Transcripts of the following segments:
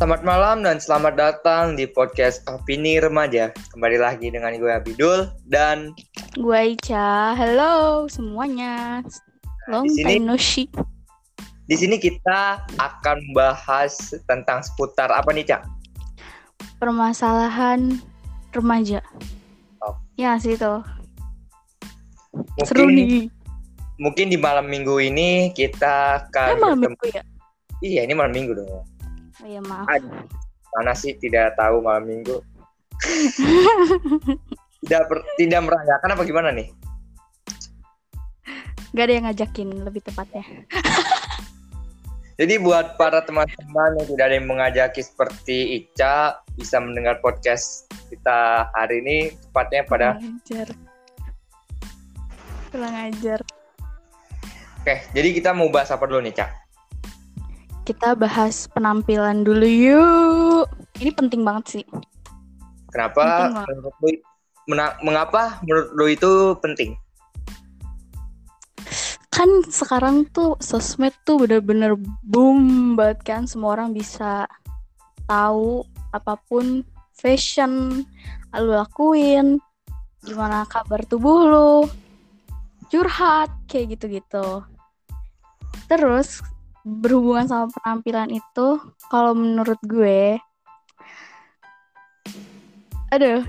Selamat malam dan selamat datang di podcast Opini Remaja. Kembali lagi dengan gue Abidul dan Gue Ica. Halo semuanya. Long di sini- time no see. di sini kita akan membahas tentang seputar apa nih, Cak? Permasalahan remaja. Oh. Ya sih itu. Mungkin, Seru nih. Mungkin di malam minggu ini kita akan Eh, malam minggu ya? Iya, ini malam minggu dong. Oh iya maaf. Aduh, mana sih tidak tahu malam minggu? tidak per- tidak merayakan apa gimana nih? Gak ada yang ngajakin lebih tepatnya. Jadi buat para teman-teman yang tidak ada yang mengajaki seperti Ica bisa mendengar podcast kita hari ini tepatnya pada Kurang ajar. Kurang ajar. Oke, jadi kita mau bahas apa dulu nih, Cak? Kita bahas penampilan dulu yuk. Ini penting banget sih. Kenapa banget. menurut lu mena- mengapa menurut lu itu penting? kan sekarang tuh sosmed tuh bener-bener boom banget kan semua orang bisa tahu apa pun fashion lu lakuin gimana kabar tubuh lu curhat kayak gitu-gitu terus berhubungan sama penampilan itu kalau menurut gue aduh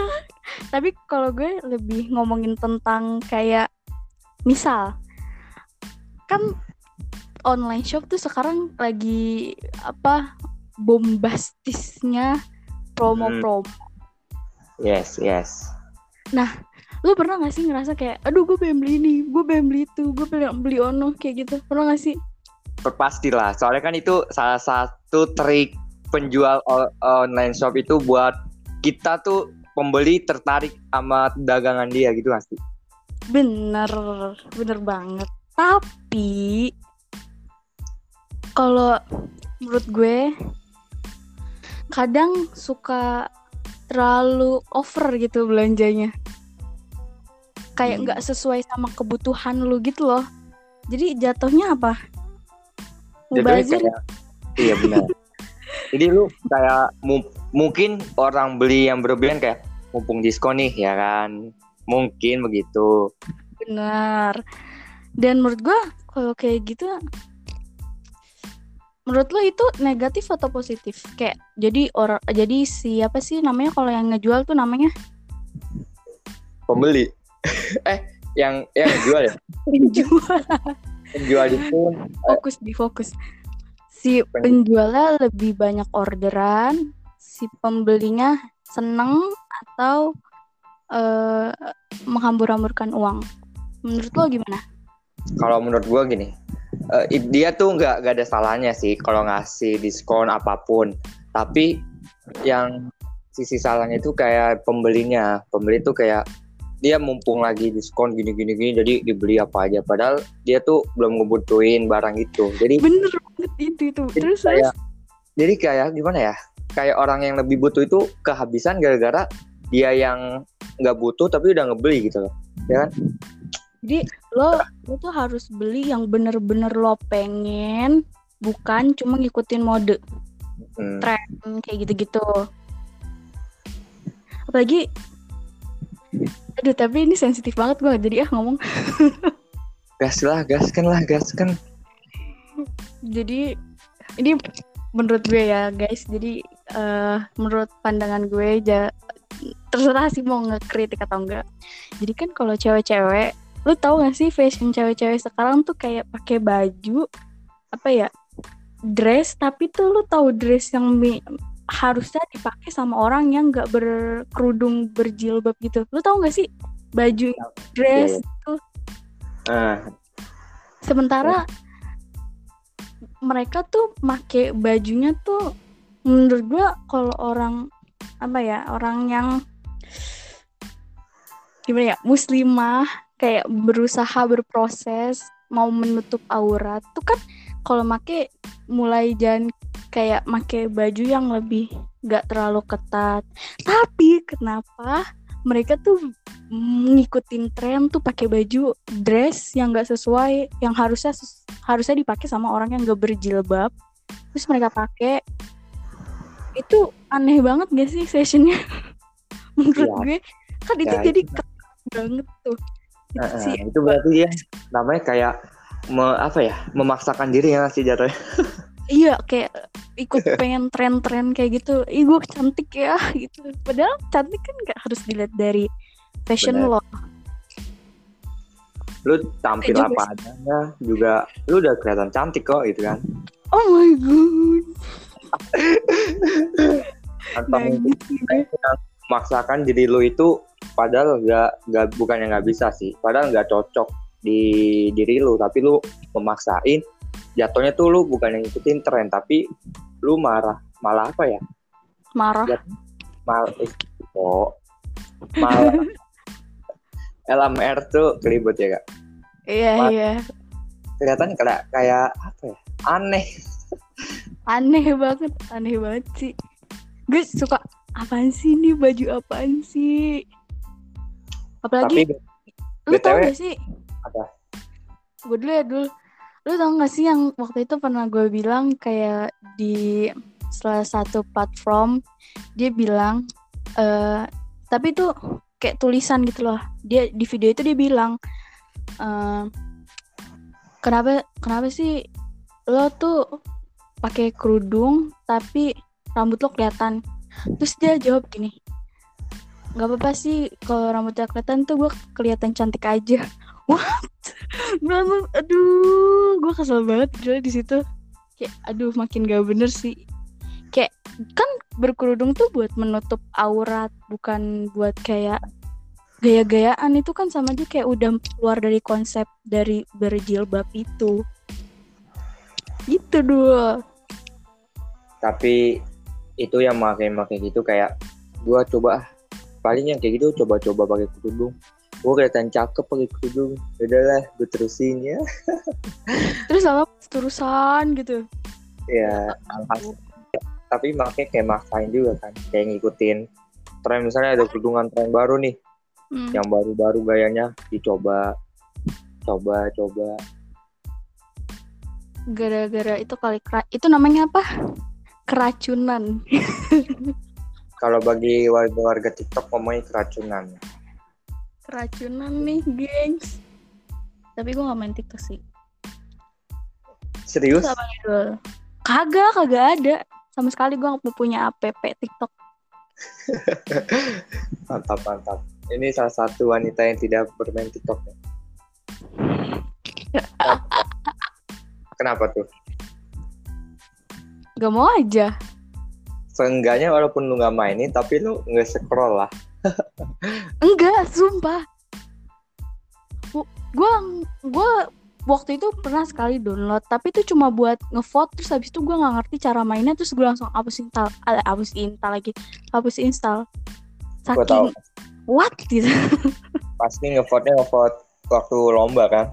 tapi kalau gue lebih ngomongin tentang kayak misal kan online shop tuh sekarang lagi apa bombastisnya promo-promo. Yes, yes. Lu pernah gak sih ngerasa kayak, aduh gue pengen beli ini, gue pengen beli itu, gue pengen beli ono kayak gitu. Pernah gak sih? Pastilah, soalnya kan itu salah satu trik penjual online shop itu buat kita tuh pembeli tertarik sama dagangan dia gitu pasti. Bener, bener banget. Tapi kalau menurut gue kadang suka terlalu over gitu belanjanya. Kayak Hmm. nggak sesuai sama kebutuhan lu gitu loh. Jadi jatuhnya apa? Mubazir kayak iya benar. Jadi lu kayak mu- mungkin orang beli yang berlebihan kayak mumpung diskon nih ya kan. Mungkin begitu. benar. Dan menurut gue kalau kayak gitu menurut lo itu negatif atau positif? Kayak jadi orang jadi siapa sih namanya kalau yang ngejual tuh namanya Pembeli. eh, yang yang jual ya. penjual. Itu fokus di fokus. Si penjualnya lebih banyak orderan, si pembelinya seneng atau eh menghambur-hamburkan uang. Menurut lo gimana? kalau menurut gua gini eh, i- dia tuh nggak nggak ada salahnya sih kalau ngasih diskon apa pun tapi yang sisi salahnya itu kayak pembelinya pembeli tuh kayak dia mumpung lagi diskon gini gini gini jadi dibeli apa aja padahal dia tuh belum ngebutuhin barang itu jadi Bener banget itu itu. Jadi Terus kayak- terus jadi kayak gimana ya kayak orang yang lebih butuh itu kehabisan gara-gara dia yang nggak butuh tapi udah ngebeli gitu loh ya kan Jadi lo lo tuh harus beli yang bener-bener lo pengen, bukan cuma ngikutin mode Hmm. tren kayak gitu-gitu. Apalagi, aduh tapi ini sensitif banget gue, jadi ah ngomong. gas lah gaskan lah gaskan Jadi ini menurut gue ya guys, jadi eh menurut pandangan gue ja, terserah sih mau ngekritik atau enggak. Jadi kan kalau cewek-cewek, lu tahu gak sih fashion cewek-cewek sekarang tuh kayak pakai baju apa ya dress, tapi tuh lu tahu dress yang harusnya dipakai sama orang yang nggak berkerudung berjilbab gitu. Lu tahu gak sih? Baju dress tuh Ah, sementara mereka tuh make bajunya tuh menurut gua kalau orang apa ya orang yang gimana ya muslimah kayak berusaha berproses mau menutup aurat tuh kan kalau make mulai jangan kayak make baju yang lebih nggak terlalu ketat. Tapi kenapa mereka tuh ngikutin tren tuh pakai baju dress yang nggak sesuai yang harusnya harusnya dipakai sama orang yang gak berjilbab terus mereka pakai. Itu aneh banget gak sih sessionnya menurut Iya. gue kan itu Ya, jadi itu. banget tuh. Itu sih. itu berarti ya namanya kayak me- apa ya memaksakan diri ya sih jatuhnya iya kayak ikut pengen tren-tren kayak gitu. Ih gue cantik ya gitu. Padahal cantik kan gak harus dilihat dari fashion Bener. lo. Lu tampil juga apa adanya juga lu udah kelihatan cantik kok gitu kan. Oh my god. Tanpa nangis sih gue memaksakan diri lu itu padahal nggak nggak bukan yang nggak bisa sih. Padahal nggak cocok di diri lu tapi lu memaksain jatuhnya tuh lu bukan yang ngikutin tren tapi lu marah. Malah apa ya? Marah. Ya. mal eh, kok malah LMR tuh kelibut ya kak? Iya Mar- iya. Kelihatan kayak kayak apa ya? Aneh. Aneh banget aneh banget sih. Gue suka apaan sih ini? Baju apaan sih? Apalagi tapi lu tau BTW gak sih? Apa? gue dulu ya dulu lu tau gak sih yang waktu itu pernah gue bilang kayak di salah satu platform dia bilang eh tapi itu kayak tulisan gitu loh. Dia di video itu dia bilang eh, kenapa kenapa sih lo tuh pakai kerudung tapi rambut lo kelihatan? Terus dia jawab gini nggak apa-apa sih kalau rambutnya kelihatan tuh gue kelihatan cantik aja what? Langsung aduh gue kesel banget gila di situ. Kayak aduh makin gak bener sih. Kayak kan berkerudung tuh buat menutup aurat bukan buat kayak gaya-gayaan. Itu kan sama aja kayak udah keluar dari konsep dari berjilbab itu. Gitu dulu tapi itu yang makin gitu kayak gua coba paling yang kayak gitu coba-coba pakai kerudung gua kelihatan cakep pakai kerudung. Udahlah gue terusin ya. Terus lama terusan gitu. Ya alhasil tapi makanya kayak maksain juga kan kayak ngikutin tren. Misalnya ada kerudungan tren baru nih Hmm. yang baru-baru gayanya dicoba coba coba. Gara-gara itu kali itu namanya apa? Keracunan. Kalau bagi warga-warga TikTok ngomongnya keracunan keracunan nih gengs tapi gue gak main tiktok sih serius Terus Dul? kagak kagak ada sama sekali gue gak punya app tiktok mantap mantap ini salah satu wanita yang tidak bermain TikTok ya. Kenapa tuh? gak mau aja Seenggaknya walaupun lu nggak mainin, tapi lu nggak scroll lah. Enggak sumpah gue gue waktu itu pernah sekali download tapi itu cuma buat ngevote terus habis itu gue nggak ngerti cara mainnya terus gue langsung hapus install eh, hapus install lagi hapus install Gue tahu. saking what gitu Pasti ngevote-nya ngevote waktu lomba kan.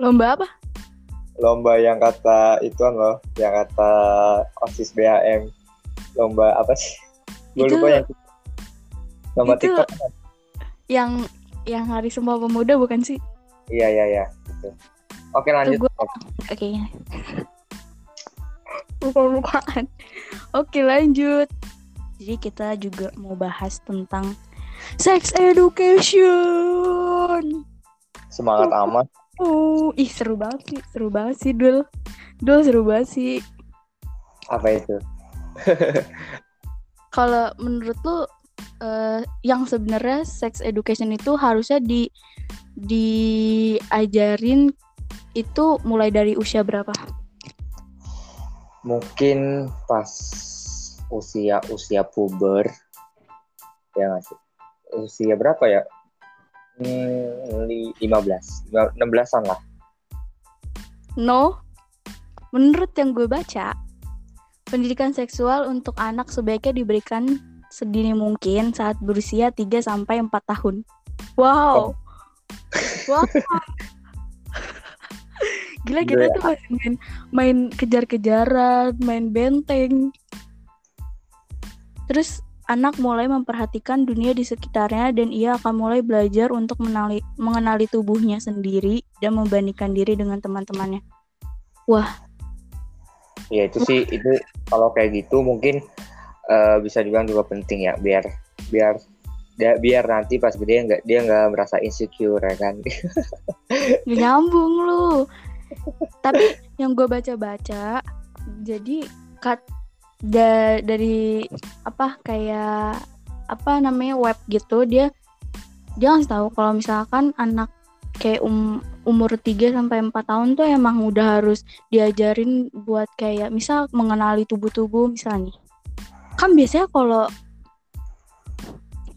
lomba apa Lomba yang kata ituan loh, yang kata OSIS BHM. Lomba apa sih? Gue Itu- lupa yang lomba itu- TikTok. yang yang hari Sumpah Pemuda bukan sih Iya iya iya. Gitu. Oke lanjut. gua- oke bukan bukan oke lanjut jadi kita juga mau bahas tentang sex education Semangat amat. Oh, ih seru banget sih, seru banget sih Dul. Dul seru banget sih. Apa itu? Kalau menurut lu eh, yang sebenarnya sex education itu harusnya di diajarin itu mulai dari usia berapa? Mungkin pas usia usia puber. Ya nggak sih? Usia berapa ya? Hmm, li- 15 16an lah. No. Menurut yang gue baca, pendidikan seksual untuk anak sebaiknya diberikan sedini mungkin saat berusia 3 sampai 4 tahun. Wow. Wow. Gila kita Gila. tuh masih main main kejar-kejaran, main benteng. Terus anak mulai memperhatikan dunia di sekitarnya dan ia akan mulai belajar untuk menali, mengenali tubuhnya sendiri dan membandingkan diri dengan teman-temannya. Wah, ya itu sih itu kalau kayak gitu mungkin eh, bisa dibilang juga penting ya biar biar dia, biar nanti pas gede nggak dia nggak merasa insecure ya kan? Nggak nyambung lu. Tapi yang gue baca-baca jadi kat da- dari apa kayak apa namanya web gitu dia dia ngasih tahu kalau misalkan anak kayak um, umur 3 sampai 4 tahun tuh emang udah harus diajarin buat kayak misal mengenali tubuh-tubuh misalnya kan biasanya kalau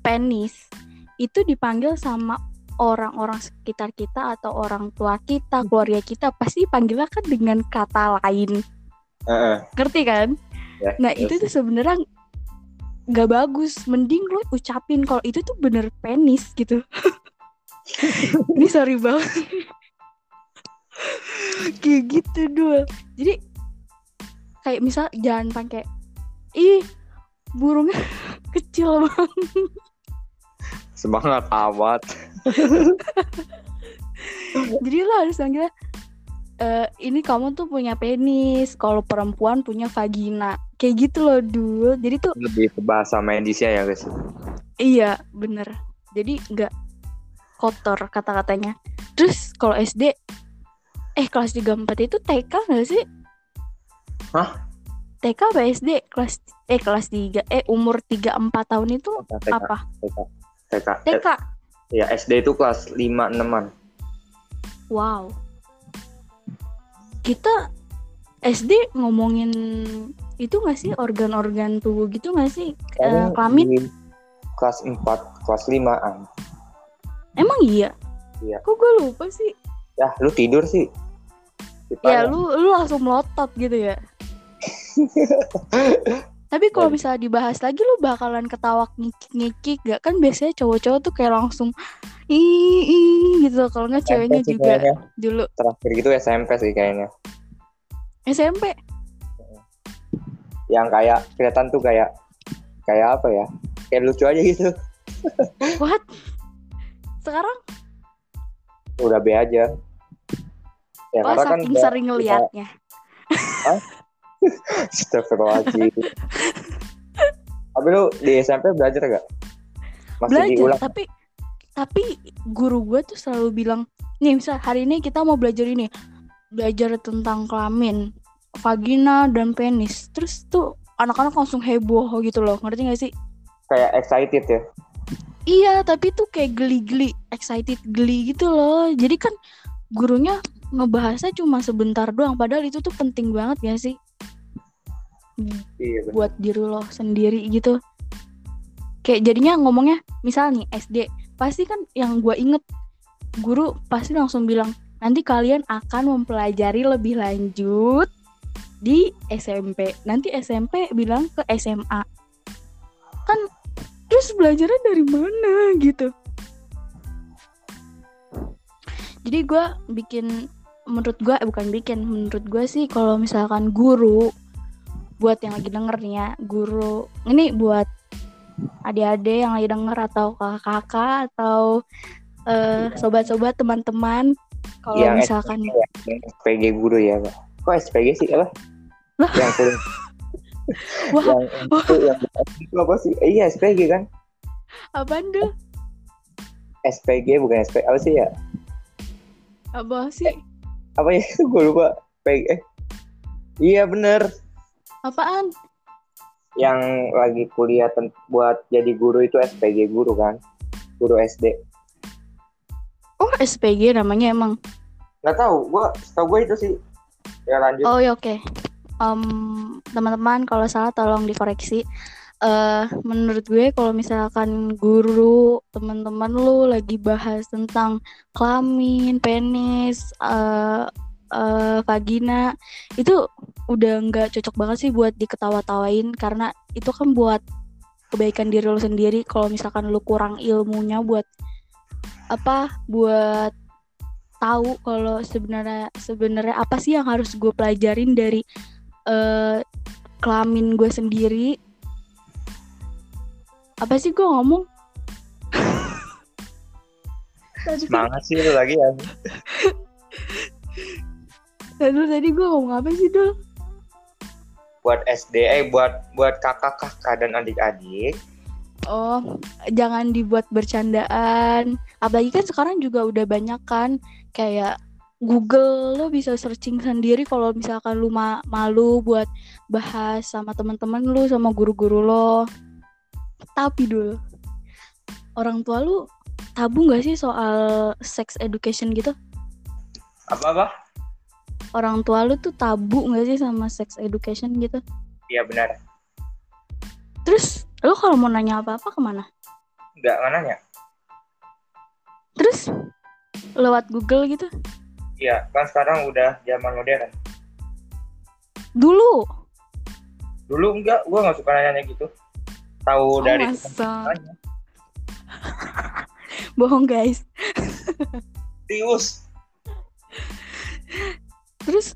penis itu dipanggil sama orang-orang sekitar kita atau orang tua kita, keluarga kita pasti panggilnya kan dengan kata lain. Heeh. Ngerti kan? Ya, Nah, terus itu tuh sebenarnya nggak bagus. Mending lo ucapin kalau itu tuh bener penis gitu. Ini sorry banget. kayak gitu dul. Jadi kayak misal jangan pakai ih burungnya kecil banget. semangat amat Jadi lo harus manggilnya "Eh, ini kamu tuh punya penis, kalau perempuan punya vagina. Kayak gitu loh dul. Jadi tuh lebih ke bahasa medisnya ya guys iya bener. Jadi nggak kotor kata-katanya. Terus kalau SD eh kelas 3 4 itu TK nggak sih? Hah? TK apa SD? Kelas eh kelas 3 eh umur 3 4 tahun itu TK apa? TK TK TK. ya SD itu kelas 5 6an Wow. Kita SD ngomongin itu nggak sih organ-organ tubuh gitu nggak sih Eh, kelamin? kelas 4 kelas 5an Emang iya? Iya. Kok gue lupa sih? ya lu tidur sih Ya Ditanya. lu lu langsung melotot gitu ya. Tapi kalau misalnya dibahas lagi lu bakalan ketawa ngikik-ngikik gak kan biasanya cowok-cowok tuh kayak langsung ih gitu. Kalau nggak ceweknya SMP juga kayaknya. dulu. Terakhir gitu SMP sih kayaknya. SMP? Yang kayak kelihatan tuh kayak kayak apa ya? Kayak lucu aja gitu. What? Sekarang? Udah be aja. Ya oh karena kan saking udah- sering ngeliatnya Astagfirullahaladzim. Tapi lu di SMP belajar gak? Masih belajar diulang? tapi tapi guru gue tuh selalu bilang nih misal hari ini kita mau belajar ini belajar tentang kelamin vagina dan penis terus tuh anak-anak langsung heboh gitu loh ngerti gak sih Kayak excited ya? iya tapi tuh kayak geli-geli excited geli gitu loh jadi kan gurunya ngebahasnya cuma sebentar doang padahal itu tuh penting banget ya sih Iya buat diri lo sendiri gitu. Kayak jadinya ngomongnya misal nih SD pasti kan yang gue inget guru pasti langsung bilang nanti kalian akan mempelajari lebih lanjut di SMP nanti SMP bilang ke SMA kan terus belajarnya dari mana gitu? Jadi gue bikin menurut gue eh, bukan bikin menurut gue sih kalau misalkan guru buat yang lagi denger nih ya guru ini buat adik-adik yang lagi denger atau kakak-kakak atau eh, sobat-sobat teman-teman kalau Yang misalkan Yang SPG guru ya Pak? Kok SPG sih apa? Yang kuliah wah yang itu yang itu apa sih? Eh, iya SPG kan? apaan tuh SPG bukan SPG apa sih ya? apa sih Apa ya? Gue lupa. SPG. Eh. Iya bener. Apaan Yang lagi kuliah buat jadi guru itu SPG guru kan? Guru SD. oh SPG namanya emang Nggak tahu. Gua setahu gue itu sih. Ya lanjut. oh ya oke Em, teman-teman kalau salah tolong dikoreksi eh menurut gue kalau misalkan guru teman-teman lu lagi bahas tentang kelamin, penis, eh eh, vagina. Itu udah nggak cocok banget sih buat diketawa-tawain karena itu kan buat kebaikan diri lu sendiri. Kalau misalkan lu kurang ilmunya buat apa buat tahu kalau sebenarnya sebenarnya apa sih yang harus gue pelajarin dari eh, kelamin gue sendiri. Apa sih gue ngomong? Semangat sih lu lagi ya. tadi tadi gue ngomong apa sih dul buat SD eh buat buat kakak-kakak dan adik-adik Oh, jangan dibuat bercandaan. Apalagi kan sekarang juga udah banyak kan kayak Google lo bisa searching sendiri kalau misalkan lu ma malu buat bahas sama teman-teman lu sama guru-guru lo. Tapi dulu orang tua lu tabu nggak sih soal sex education gitu? apa apa Orang tua lu tuh tabu nggak sih sama sex education gitu? iya benar Terus lu kalau mau nanya apa-apa ke mana? nggak mana ya Terus lewat Google gitu? iya kan sekarang udah zaman modern Dulu. dulu enggak gua nggak suka nanya gitu tahu Oh, dari. Bohong guys. Tius Terus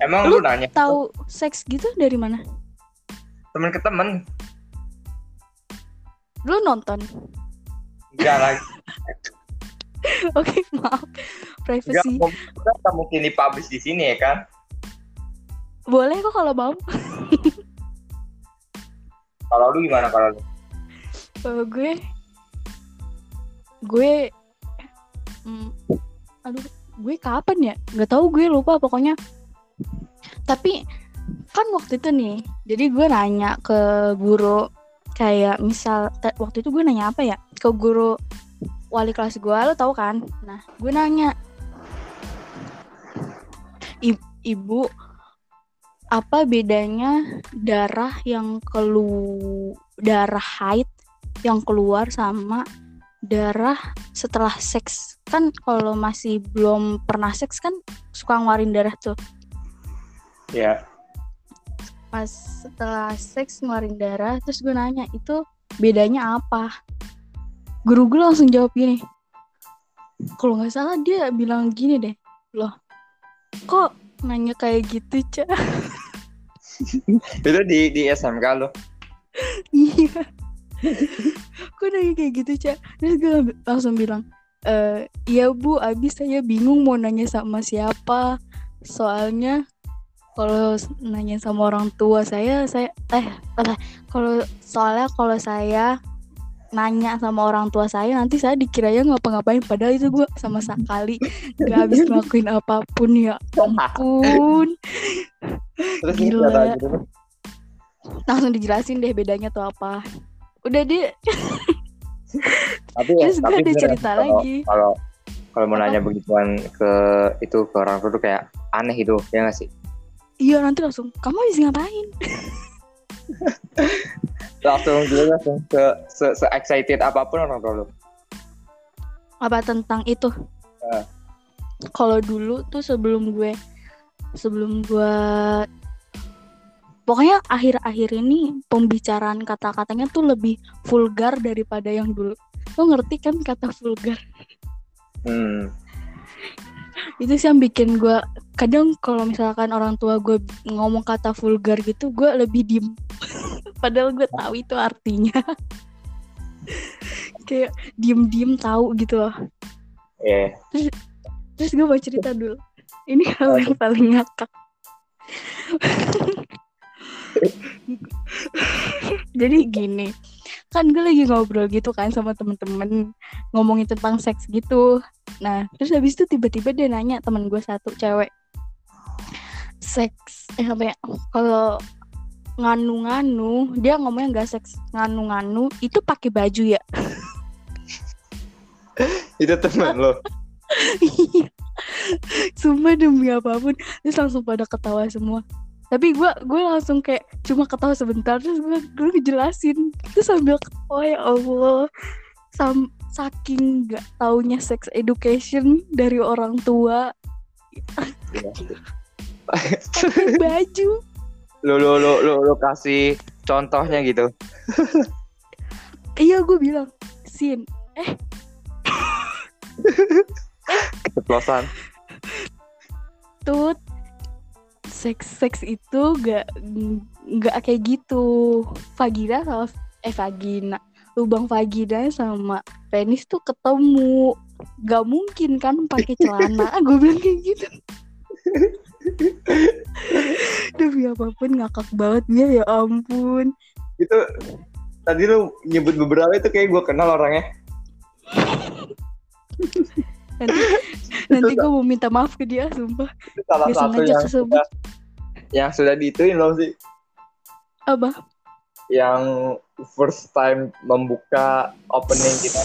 emang Lu lu, nanya tahu seks gitu dari mana? temen ke temen Lu nonton? enggak lagi Oke, maaf. enggak Privacy. mungkin nggak mungkin dipublish di sini ya kan Boleh kok kalau mau. kalau lu gimana kalau lu Kalau gue gue hmm, aduh, gue kapan ya? Gak tahu gue lupa pokoknya. Tapi kan waktu itu nih, jadi gue nanya ke guru kayak misal waktu itu gue nanya apa ya? Ke guru wali kelas gue, lo tau kan? Nah, gue nanya "I- ibu apa bedanya darah yang kelu darah haid yang keluar sama darah setelah seks. Kan kalau masih belum pernah seks kan suka ngeluarin darah tuh. Ya. Pas setelah seks ngeluarin darah terus gue nanya itu bedanya apa? Guru gue langsung jawab gini kalau nggak salah dia bilang gini deh loh kok nanya kayak gitu cak? Itu di di SMK lu iya kok nanya kayak gitu cak. Terus gue langsung bilang e, iya bu abis saya bingung mau nanya sama siapa. Soalnya kalau nanya sama orang tua saya saya eh eh, kalau soalnya kalau saya nanya sama orang tua saya nanti saya dikiranya ngapa-ngapain. Padahal itu gue sama sekali gak habis ngelakuin apa pun ya ampun. Terus Gila. gitu langsung dijelasin deh bedanya tuh apa udah tapi ya, Terus gue tapi ada cerita kalau- lagi. kalau kalau mau nanya begituan ke itu ke orang tua tuh kayak aneh gitu ya nggak sih? Iya nanti langsung kamu habis ngapain? Langsung gitu langsung se, se, se excited apa pun orang tua lu. Apa tentang itu? Eh. kalau dulu tuh sebelum gue sebelum gue pokoknya akhir-akhir ini pembicaraan kata-katanya tuh lebih vulgar daripada yang dulu. Lo ngerti kan kata vulgar? Hmm. itu sih yang bikin gue kadang kalau misalkan orang tua gue ngomong kata vulgar gitu gue lebih diem. Padahal gue tahu itu artinya. Kayak diem-diem tahu gitu loh. Ya terus gue mau cerita dulu. Ini hal yang paling ngakak jadi gini kan gue lagi ngobrol gitu kan sama temen-temen ngomongin tentang seks gitu. Nah terus habis itu tiba-tiba dia nanya temen gue satu cewek. Seks eh apa ya kalau nganu-nganu dia ngomongnya nggak seks nganu-nganu itu pakai baju ya? Itu teman lo? Iya. Sumpah demi apa pun Terus langsung pada ketawa semua Tapi gue gue langsung kayak Cuma ketawa sebentar Terus gue gue ngejelasin. Terus sambil ketawa ya Allah. Sam, Saking gak taunya sex education Dari orang tua. Pakai baju. Lo lo lo lo lo kasih contohnya gitu. Iya gue bilang Sin keceplosan. Tut Seks seks itu gak Gak kayak gitu Vagina sama Eh vagina Lubang vagina sama penis tuh ketemu Gak mungkin kan pakai celana Gue bilang kayak gitu Demi apa pun ngakak banget dia ya ampun. Itu tadi lu nyebut beberapa itu kayak gue kenal orangnya. Nanti nanti gue mau minta maaf ke dia sumpah. Itu salah Gak satu yang kesebut. sudah, yang sudah diituin loh sih. Apa? Yang first time membuka opening kita.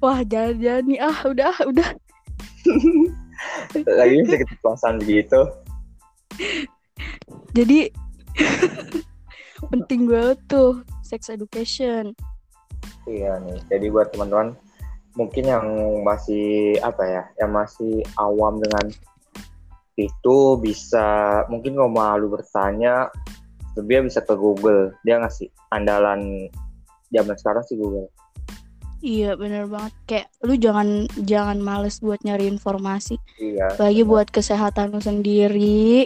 Wah jangan-jangan nih ah udah ah, udah. Lagi sedikit kekuasaan begitu. Jadi penting banget tuh sex education. Iya nih. Jadi buat teman-teman mungkin yang masih apa ya, yang masih awam dengan itu bisa mungkin kalau malu bertanya dia bisa ke Google. Dia ngasih andalan zaman sekarang sih Google. Iya bener banget kayak lu jangan jangan males buat nyari informasi Iya. apalagi buat kesehatan lu sendiri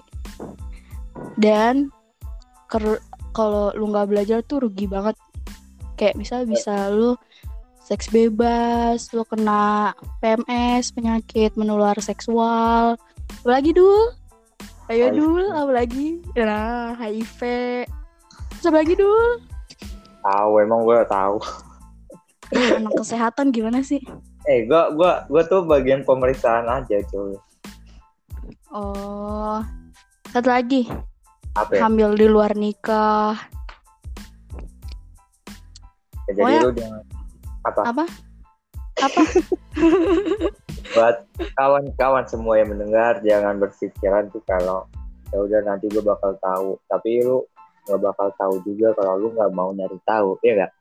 dan ker- kalau lu nggak belajar tuh rugi banget. Kayak misal bisa lu seks bebas lu kena PMS penyakit menular seksual. Apalagi dul? Ayo dul apalagi? Nah HIV Terus apalagi dul? Tahu emang gue tahu. anak kesehatan gimana sih? Eh, gua gua gua tuh bagian pemeriksaan aja, cuy. oh satu lagi Apa ya? hamil di luar nikah Jadi Pokoknya- lu jangan apa? apa apa Buat kawan-kawan semua yang mendengar jangan berpikiran tuh kalau ya udah nanti gue bakal tahu. Tapi lu nggak bakal tahu juga kalau lu nggak mau nyari tahu, iya nggak?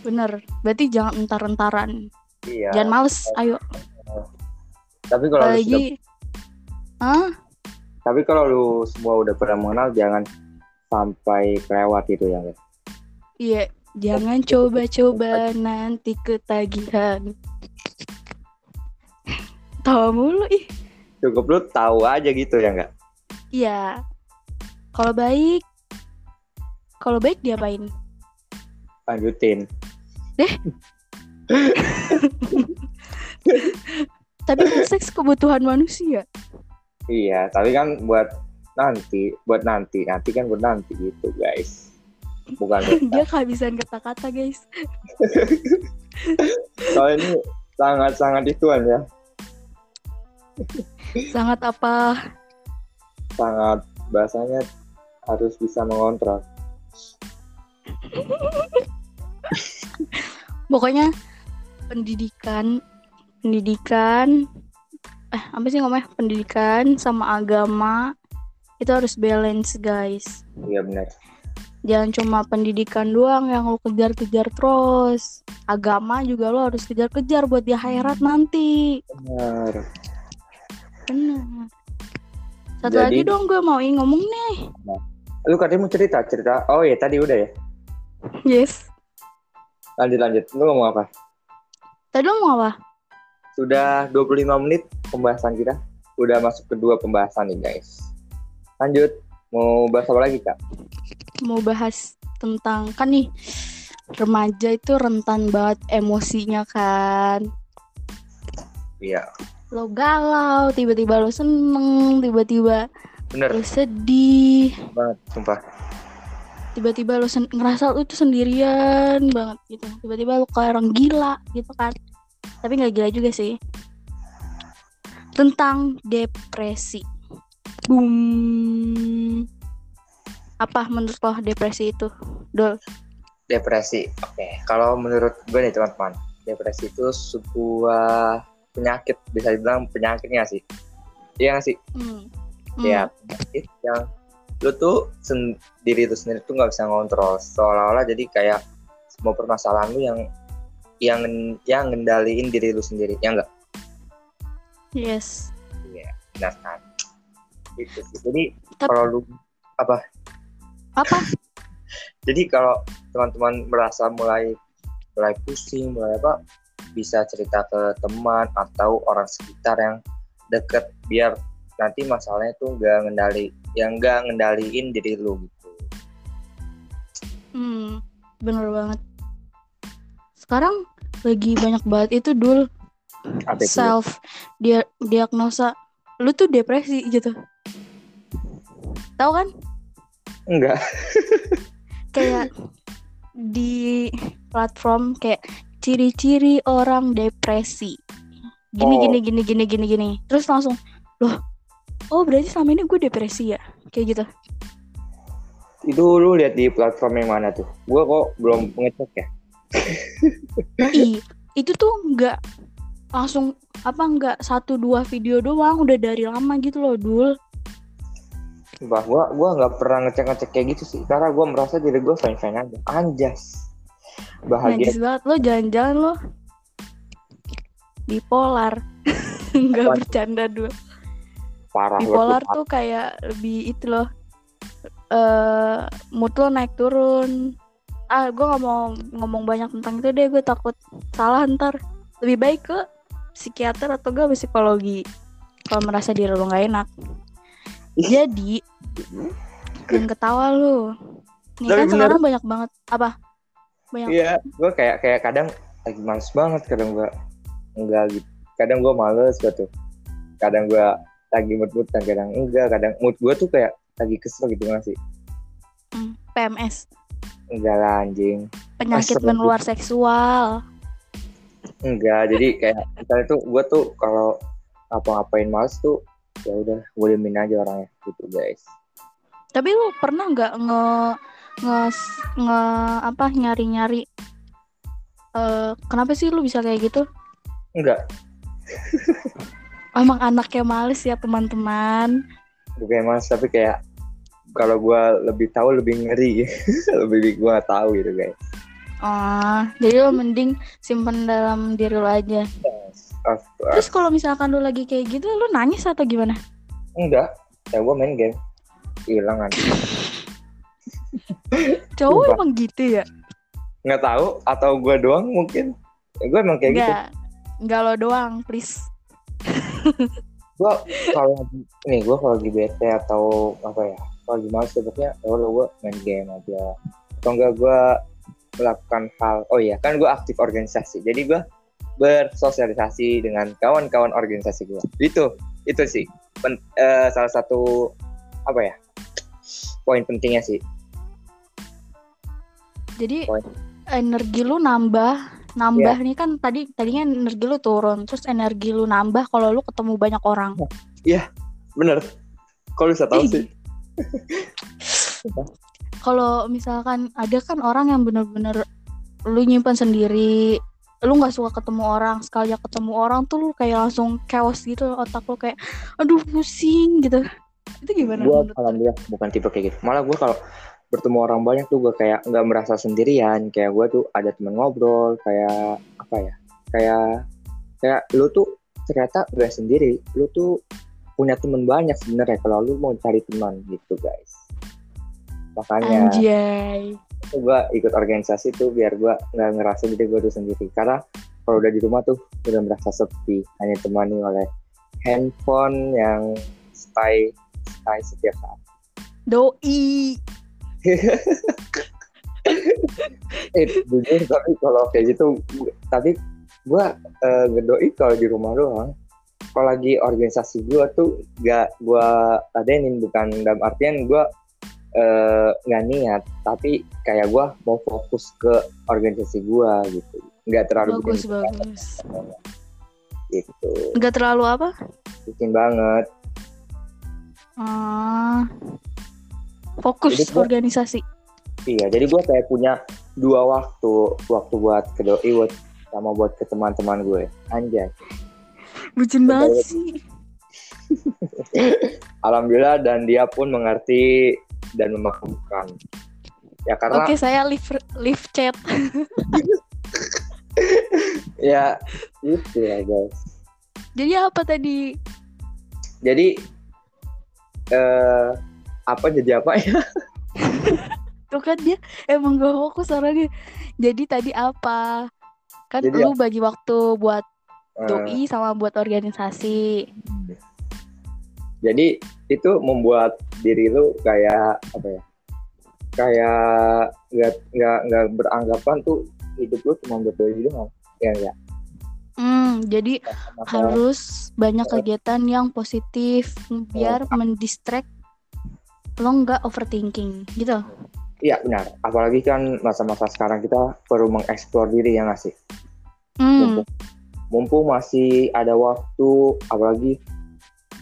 bener berarti jangan entar-entaran Iya. jangan males ayo Tapi kalau lu sudah, Hah? Tapi kalau lu semua udah pernah mengenal jangan sampai kelewat itu ya, guys. iya jangan coba-coba nanti ketagihan. Tawa mulu ih. Cukup lu tahu aja gitu ya nggak? iya. Kalau baik kalau baik diapain? Lanjutin. tapi kan seks kebutuhan manusia Iya, tapi kan buat nanti, buat nanti, nanti kan buat nanti gitu, guys. Bukan buat dia kehabisan kata-kata guys Soalnya ini sangat-sangat ituan ya, sangat apa sangat bahasanya harus bisa mengontrol. pokoknya pendidikan pendidikan eh apa sih ngomongnya pendidikan sama agama itu harus balance guys Iya benar. jangan cuma pendidikan doang yang lo kejar-kejar terus agama juga lo harus kejar-kejar buat di akhirat nanti Benar. benar satu Jadi- lagi dong gue mau ngomong nih Lu katanya mau cerita, cerita. Oh iya tadi udah ya. yes Lanjut lanjut. Lu ngomong apa? tadi lo mau apa Sudah 25 menit pembahasan kita. Udah masuk kedua pembahasan nih, guys. Lanjut. Mau bahas apa lagi, Kak? mau bahas tentang kan nih remaja itu rentan banget emosinya kan Iya. lo galau tiba-tiba lo seneng tiba-tiba Bener lo sedih banget, sumpah. tiba-tiba lo sen- ngerasa lo tuh sendirian banget gitu tiba-tiba lo kayak orang gila gitu kan tapi nggak gila juga sih tentang depresi boom apa menurut lo depresi itu dol Depresi. Oke, kalau menurut gue nih teman-teman, depresi itu sebuah penyakit, bisa dibilang penyakitnya sih. Iya nggak sih? hmm. Ya, penyakit yang lu tuh sendiri itu sendiri tuh nggak bisa ngontrol. Seolah-olah jadi kayak semua permasalahan lu yang yang yang ngendaliin diri lu sendiri, ya enggak? Yes Iya, benar kan? Itu sih. Jadi Tapi- kalau lu apa jadi kalau teman-teman merasa mulai mulai pusing mulai apa bisa cerita ke teman atau orang sekitar yang deket biar nanti masalahnya tuh nggak ngendali yang nggak ngendaliin diri lu gitu Hmm, bener banget. Sekarang lagi banyak banget itu dul Apa? Self dia diagnosa lu tuh depresi gitu tahu kan Enggak. kayak di platform kayak ciri-ciri orang depresi gini Oh. gini gini gini gini gini terus langsung loh oh berarti selama ini gue depresi ya kayak gitu Itu lu lihat di platform yang mana tuh? Gua kok belum ngecek ya. Ih, itu tuh nggak langsung apa nggak satu dua video doang udah dari lama gitu loh dul Bah, gua gua nggak pernah ngecek-ngecek kayak gitu sih. Karena gua merasa diri gua fine-fine aja. Anjas. Bahagia. najis banget lo jangan-jangan lo bipolar nggak bercanda dul Parah bipolar tuh. tuh kayak lebih itu loh eh mood lo naik turun ah gue nggak mau ngomong banyak tentang itu deh gue takut salah ntar lebih baik ke psikiater atau gak psikologi kalau merasa diri lo nggak enak jadi jangan ketawa lu nih Tapi kan bener. sekarang banyak banget apa banyak Iya, gua kayak kayak kadang lagi males banget kadang gua enggak gitu. Kadang gua males gitu. Kadang gua lagi mood-mood dan kadang enggak, kadang mood gua tuh kayak lagi kesel gitu nggak sih? hmm, PMS Enggak lah anjing. penyakit menular seksual Enggak, jadi kayak misalnya tuh gua tuh kalau apa-ngapain males tuh ya udah gue diemin aja orangnya gitu guys. Tapi lu pernah nggak nge nge nge apa nyari nyari eh kenapa sih lu bisa kayak gitu? Enggak, Emang anaknya males ya teman-teman. bukan males tapi kayak kalau gua lebih tahu lebih ngeri, lebih gua tahu gitu guys. Oh, jadi lo mending simpen dalam diri lo aja. Course. Terus kalau misalkan lu lagi kayak gitu, lu nangis atau gimana? Enggak, ya gua main game. Hilang kan. Cowok emang gitu ya? nggak tahu atau gue doang mungkin ya, gue emang kayak gitu Enggak. Enggak lo doang, please. gue kalau nih gue kalau lagi bete atau apa ya kalau lagi males sebetulnya ya gue main game aja atau enggak gue melakukan hal oh iya kan gue aktif organisasi. Jadi gue bersosialisasi dengan kawan-kawan organisasi gue itu itu sih. Pen- eh, salah satu apa ya poin pentingnya sih. Jadi Poin. energi lu nambah nambah nih kan tadi tadinya energi lu turun, terus energi lu nambah kalau lu ketemu banyak orang. bener. Kalau bisa tahu sih kalau misalkan ada kan orang yang bener-bener lu nyimpan sendiri lu nggak suka ketemu orang sekali ketemu orang tuh lu kayak langsung chaos gitu otak lu kayak aduh pusing gitu. Itu gimana gue alhamdulillah bukan tipe kayak gitu. Malah gue kalau bertemu orang banyak tuh gue kayak nggak merasa sendirian. Kayak gue tuh ada teman ngobrol kayak apa ya kayak kayak lu tuh ternyata gak sendiri. Lu tuh punya teman banyak sebenarnya kalau lu mau cari teman gitu guys makanya anjay. gue ikut organisasi tuh biar gue nggak ngerasa diri gue tuh sendiri. Karena kalau udah di rumah tuh udah merasa sepi. Hanya temani oleh handphone yang stay stay setiap saat. Doi. Eh jujur tapi kalau kayak gitu tapi gue eh, ngedoi kalau di rumah doang. Kalau lagi organisasi gue tuh gak gue ladenin bukan dalam artian gue eh, nggak niat tapi kayak gue mau fokus ke organisasi gue gitu. Nggak terlalu bagus bikin bagus. gitu. Nggak terlalu apa? Bikin banget. Ah, fokus Jadi gua- organisasi. Iya jadi gue kayak punya dua waktu waktu buat ke doi buat sama buat ke teman-teman gue. Anjay. Bucin banget sih. Alhamdulillah dan dia pun mengerti dan memaklumkan. Ya karena oke saya live live chat. Ya itu ya guys. jadi apa tadi? Jadi eh apa jadi apa ya? tuh kan dia emang gak fokus orangnya. Jadi tadi apa? Kan Jadi lu bagi waktu buat Eh, doi sama buat organisasi jadi itu membuat diri lu kayak apa ya? Kayak nggak nggak nggak beranggapan tuh hidup lu cuma buat doi doang. Ya enggak. Hmm, jadi Masa- harus banyak kegiatan yang positif biar mendistract lo nggak overthinking gitu. Iya benar. Apalagi kan masa-masa sekarang kita perlu mengeksplor diri ya nggak sih? Hmm, Mumpung, mumpung masih ada waktu, apalagi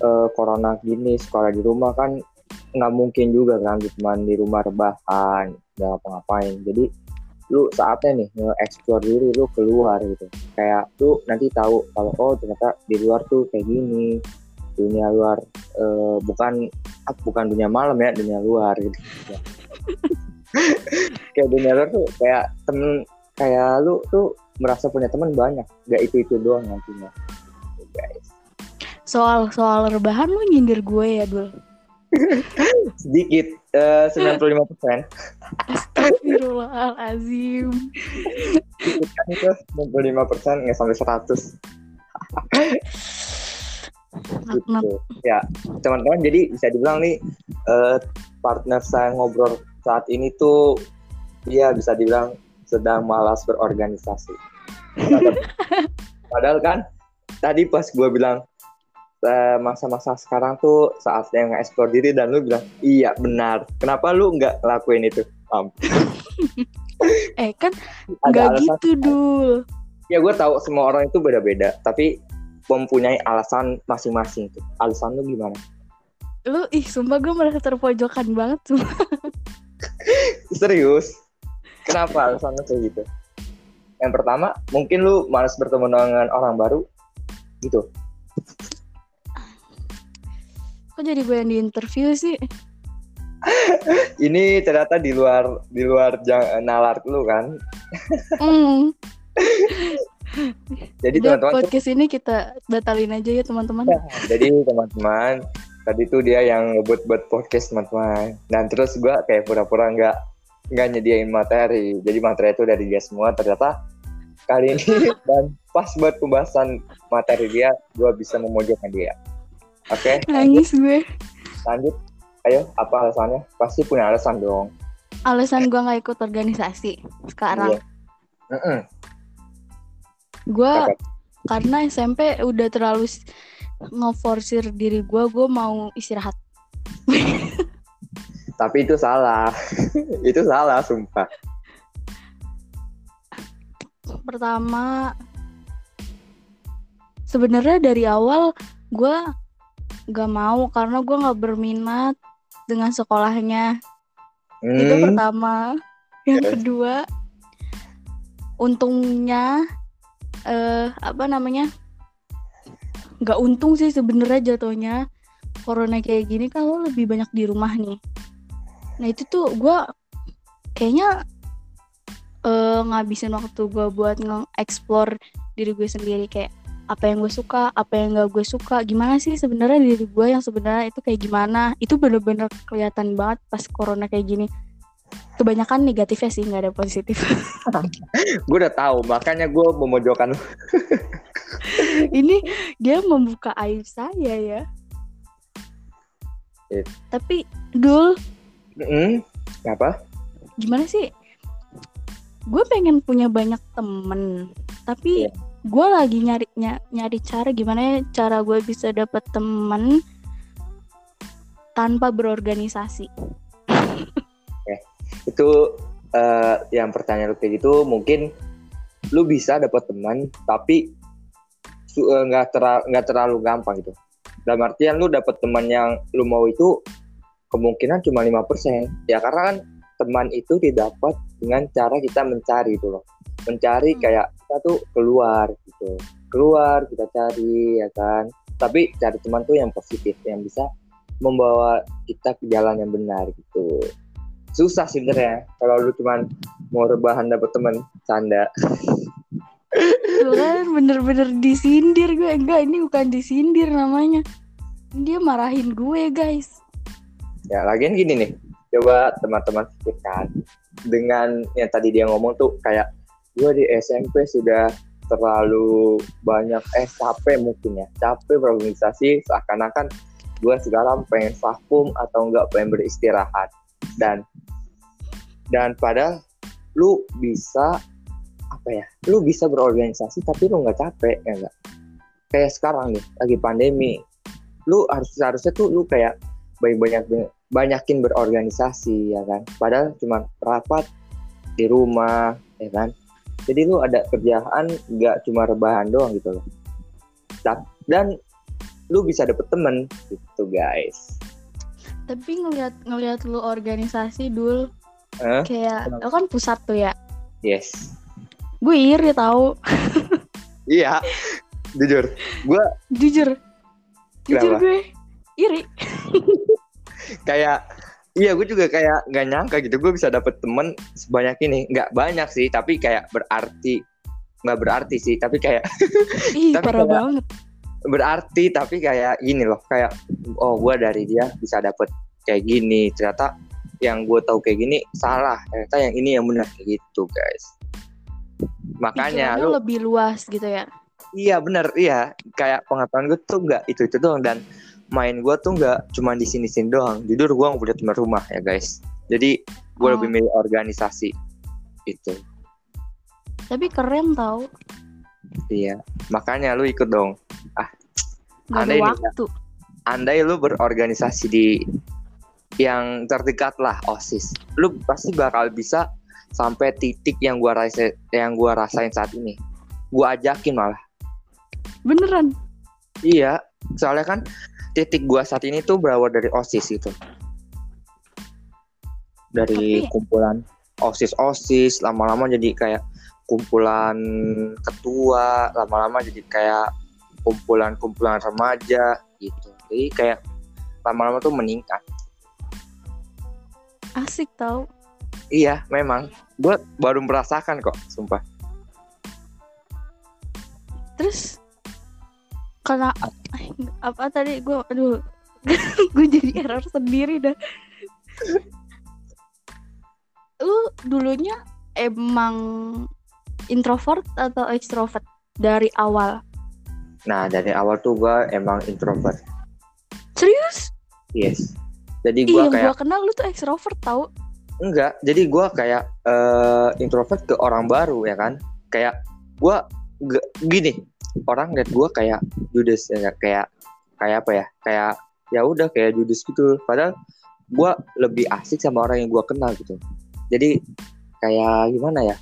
eh, corona gini, sekolah di rumah kan nggak mungkin juga kan cuma di rumah rebahan, nggak ngapa-ngapain. Jadi lu saatnya nih nge-explore diri lu keluar gitu. Kayak lu nanti tahu kalau oh ternyata di luar tuh kayak gini. Dunia luar eh, bukan ah, bukan dunia malam ya, dunia luar gitu. kayak dunia luar tuh kayak temen kayak lu tuh merasa punya teman banyak, gak itu itu doang nantinya. Guys. Soal soal rebahan lo nyindir gue ya dul. sedikit eh, 95 persen. Astagfirullahalazim. kan itu 95 persen nggak sampai 100 Makna gitu. Ya teman-teman jadi bisa dibilang nih eh, partner saya ngobrol saat ini tuh ya bisa dibilang sedang malas berorganisasi. Padahal kan tadi pas gue bilang masa-masa sekarang tuh saatnya nge-explore diri dan lu bilang iya benar. Kenapa lu nggak lakuin itu? Am, eh kan nggak gitu dul. ya gue tahu semua orang itu beda-beda tapi mempunyai alasan masing-masing tuh. Alasan lu gimana? Lu ih sumpah gue merasa terpojokan banget sumpah. serius? Kenapa alasan lu kayak gitu? Yang pertama mungkin lu malas bertemu dengan orang baru gitu Kok jadi gue yang di interview sih? ini ternyata di luar di luar jang, nalar lu kan Hmm. jadi teman-teman podcast ini kita batalin aja ya teman-teman. jadi teman-teman tadi tuh dia yang ngebut buat podcast teman-teman dan terus gua kayak pura-pura nggak nggak nyediain materi jadi materi itu dari dia semua ternyata kali ini dan pas buat pembahasan materi dia gua bisa memojokkan dia oke Nangis gue. lanjut ayo apa alasannya pasti punya alasan dong Alasan gue nggak ikut organisasi sekarang. Iya. Mm-mm. Gue Apa? karena SMP udah terlalu ngeforsir diri gue, gue mau istirahat. tapi itu salah itu salah sumpah Pertama, sebenarnya dari awal gue nggak mau karena gue nggak berminat dengan sekolahnya. Itu Hmm, pertama. Yang Yes. kedua, untungnya eh apa namanya? nggak untung sih sebenarnya jatuhnya. Corona kayak gini kan lo lebih banyak di rumah nih. Nah itu tuh gue kayaknya eh ngabisin waktu gue buat nge-explore diri gue sendiri kayak apa yang gue suka, apa yang gak gue suka, gimana sih sebenarnya diri gue yang sebenarnya itu kayak gimana? Itu bener-bener kelihatan banget pas corona kayak gini kebanyakan negatifnya sih nggak ada positif gue udah tahu makanya gue memojokkan ini dia membuka aib saya ya It. tapi dul Mm-mm. apa gimana sih gue pengen punya banyak temen tapi Iya. Gue lagi nyari ny- nyari cara gimana ya cara gue bisa dapet temen tanpa berorganisasi. Itu eh, yang pertanyaan lu kayak gitu mungkin lu bisa dapat teman tapi eh, nggak terlalu nggak terlalu gampang gitu. Dalam artian lu dapat teman yang lu mau itu kemungkinan cuma 5% ya karena kan teman itu didapat dengan cara kita mencari itu loh. Mencari Hmm. kayak kita tuh keluar gitu. Keluar kita cari ya kan. Tapi cari teman tuh yang positif yang bisa membawa kita ke jalan yang benar gitu. Susah sih sebenarnya kalau lu cuman mau rebahan dapet teman canda. Kan bener-bener disindir gue. Enggak ini bukan disindir namanya. Dia marahin gue guys. Ya lagian gini nih. Coba teman-teman pikirkan. Dengan yang tadi dia ngomong tuh kayak gue di SMP sudah terlalu banyak eh capek mungkin ya. Capek berorganisasi seakan-akan gue sekarang pengen vakum atau enggak pengen beristirahat. Dan dan padahal lu bisa apa ya lu bisa berorganisasi tapi lu nggak capek ya nggak? Kayak sekarang nih lagi pandemi. Lu harus seharusnya tuh lu kayak banyak banyak banyakin berorganisasi ya kan? Padahal cuma rapat di rumah ya kan jadi lu ada kerjaan nggak cuma rebahan doang gitu loh. Dan lu bisa dapet temen gitu guys. Tapi ngelihat ngelihat lu organisasi dul Hah? kayak lu kan pusat tuh ya? Yes. Gue iri tahu iya. Jujur. Gue jujur. Jujur Kenapa? gue iri. Kayak iya gue juga kayak nggak nyangka gitu. Gue bisa dapet temen sebanyak ini. Nggak banyak sih tapi kayak berarti nggak berarti sih tapi kayak ih Tapi parah kayak- banget. Berarti tapi kayak gini loh kayak oh gue dari dia bisa dapet kayak gini. Ternyata yang gue tahu kayak gini salah. Ternyata yang ini yang benar kayak gitu guys. Makanya Pikirannya lu lebih luas gitu ya? Iya bener. Iya. Kayak pengetahuan gue tuh nggak itu itu doang. Dan main gue tuh nggak cuma di sini sini doang. Jujur gue nggak punya teman rumah ya guys. Jadi gue Oh. lebih milih organisasi. Itu. Tapi keren tau. Iya. Makanya lu ikut dong. Nggak ada Aneh nih, waktu. andai lu berorganisasi di yang terdekat lah osis. Lu pasti bakal bisa sampai titik yang gua rasain yang gua rasain saat ini. Gua ajakin malah. Beneran? Iya. Soalnya kan titik gua saat ini tuh berawal dari osis itu dari Tapi- kumpulan osis osis lama-lama jadi kayak kumpulan ketua lama-lama jadi kayak kumpulan-kumpulan remaja gitu. Jadi kayak lama-lama tuh meningkat. Asik tau. Iya memang. Gua baru merasakan kok sumpah. Terus karena apa tadi? Gue aduh. Gue jadi error sendiri dah. Lu dulunya emang introvert atau extrovert? Dari awal? Nah dari awal tuh gua emang introvert. Serius? Yes. Jadi yang kayak gue kenal lu tuh extrovert tau. Enggak, jadi gua kayak eh, introvert ke orang baru ya kan. Kayak gua ge- gini, orang liat gua kayak judes ya kayak kayak apa ya? Kayak ya udah kayak judes gitu. Padahal gua lebih asik sama orang yang gua kenal gitu. Jadi kayak gimana ya?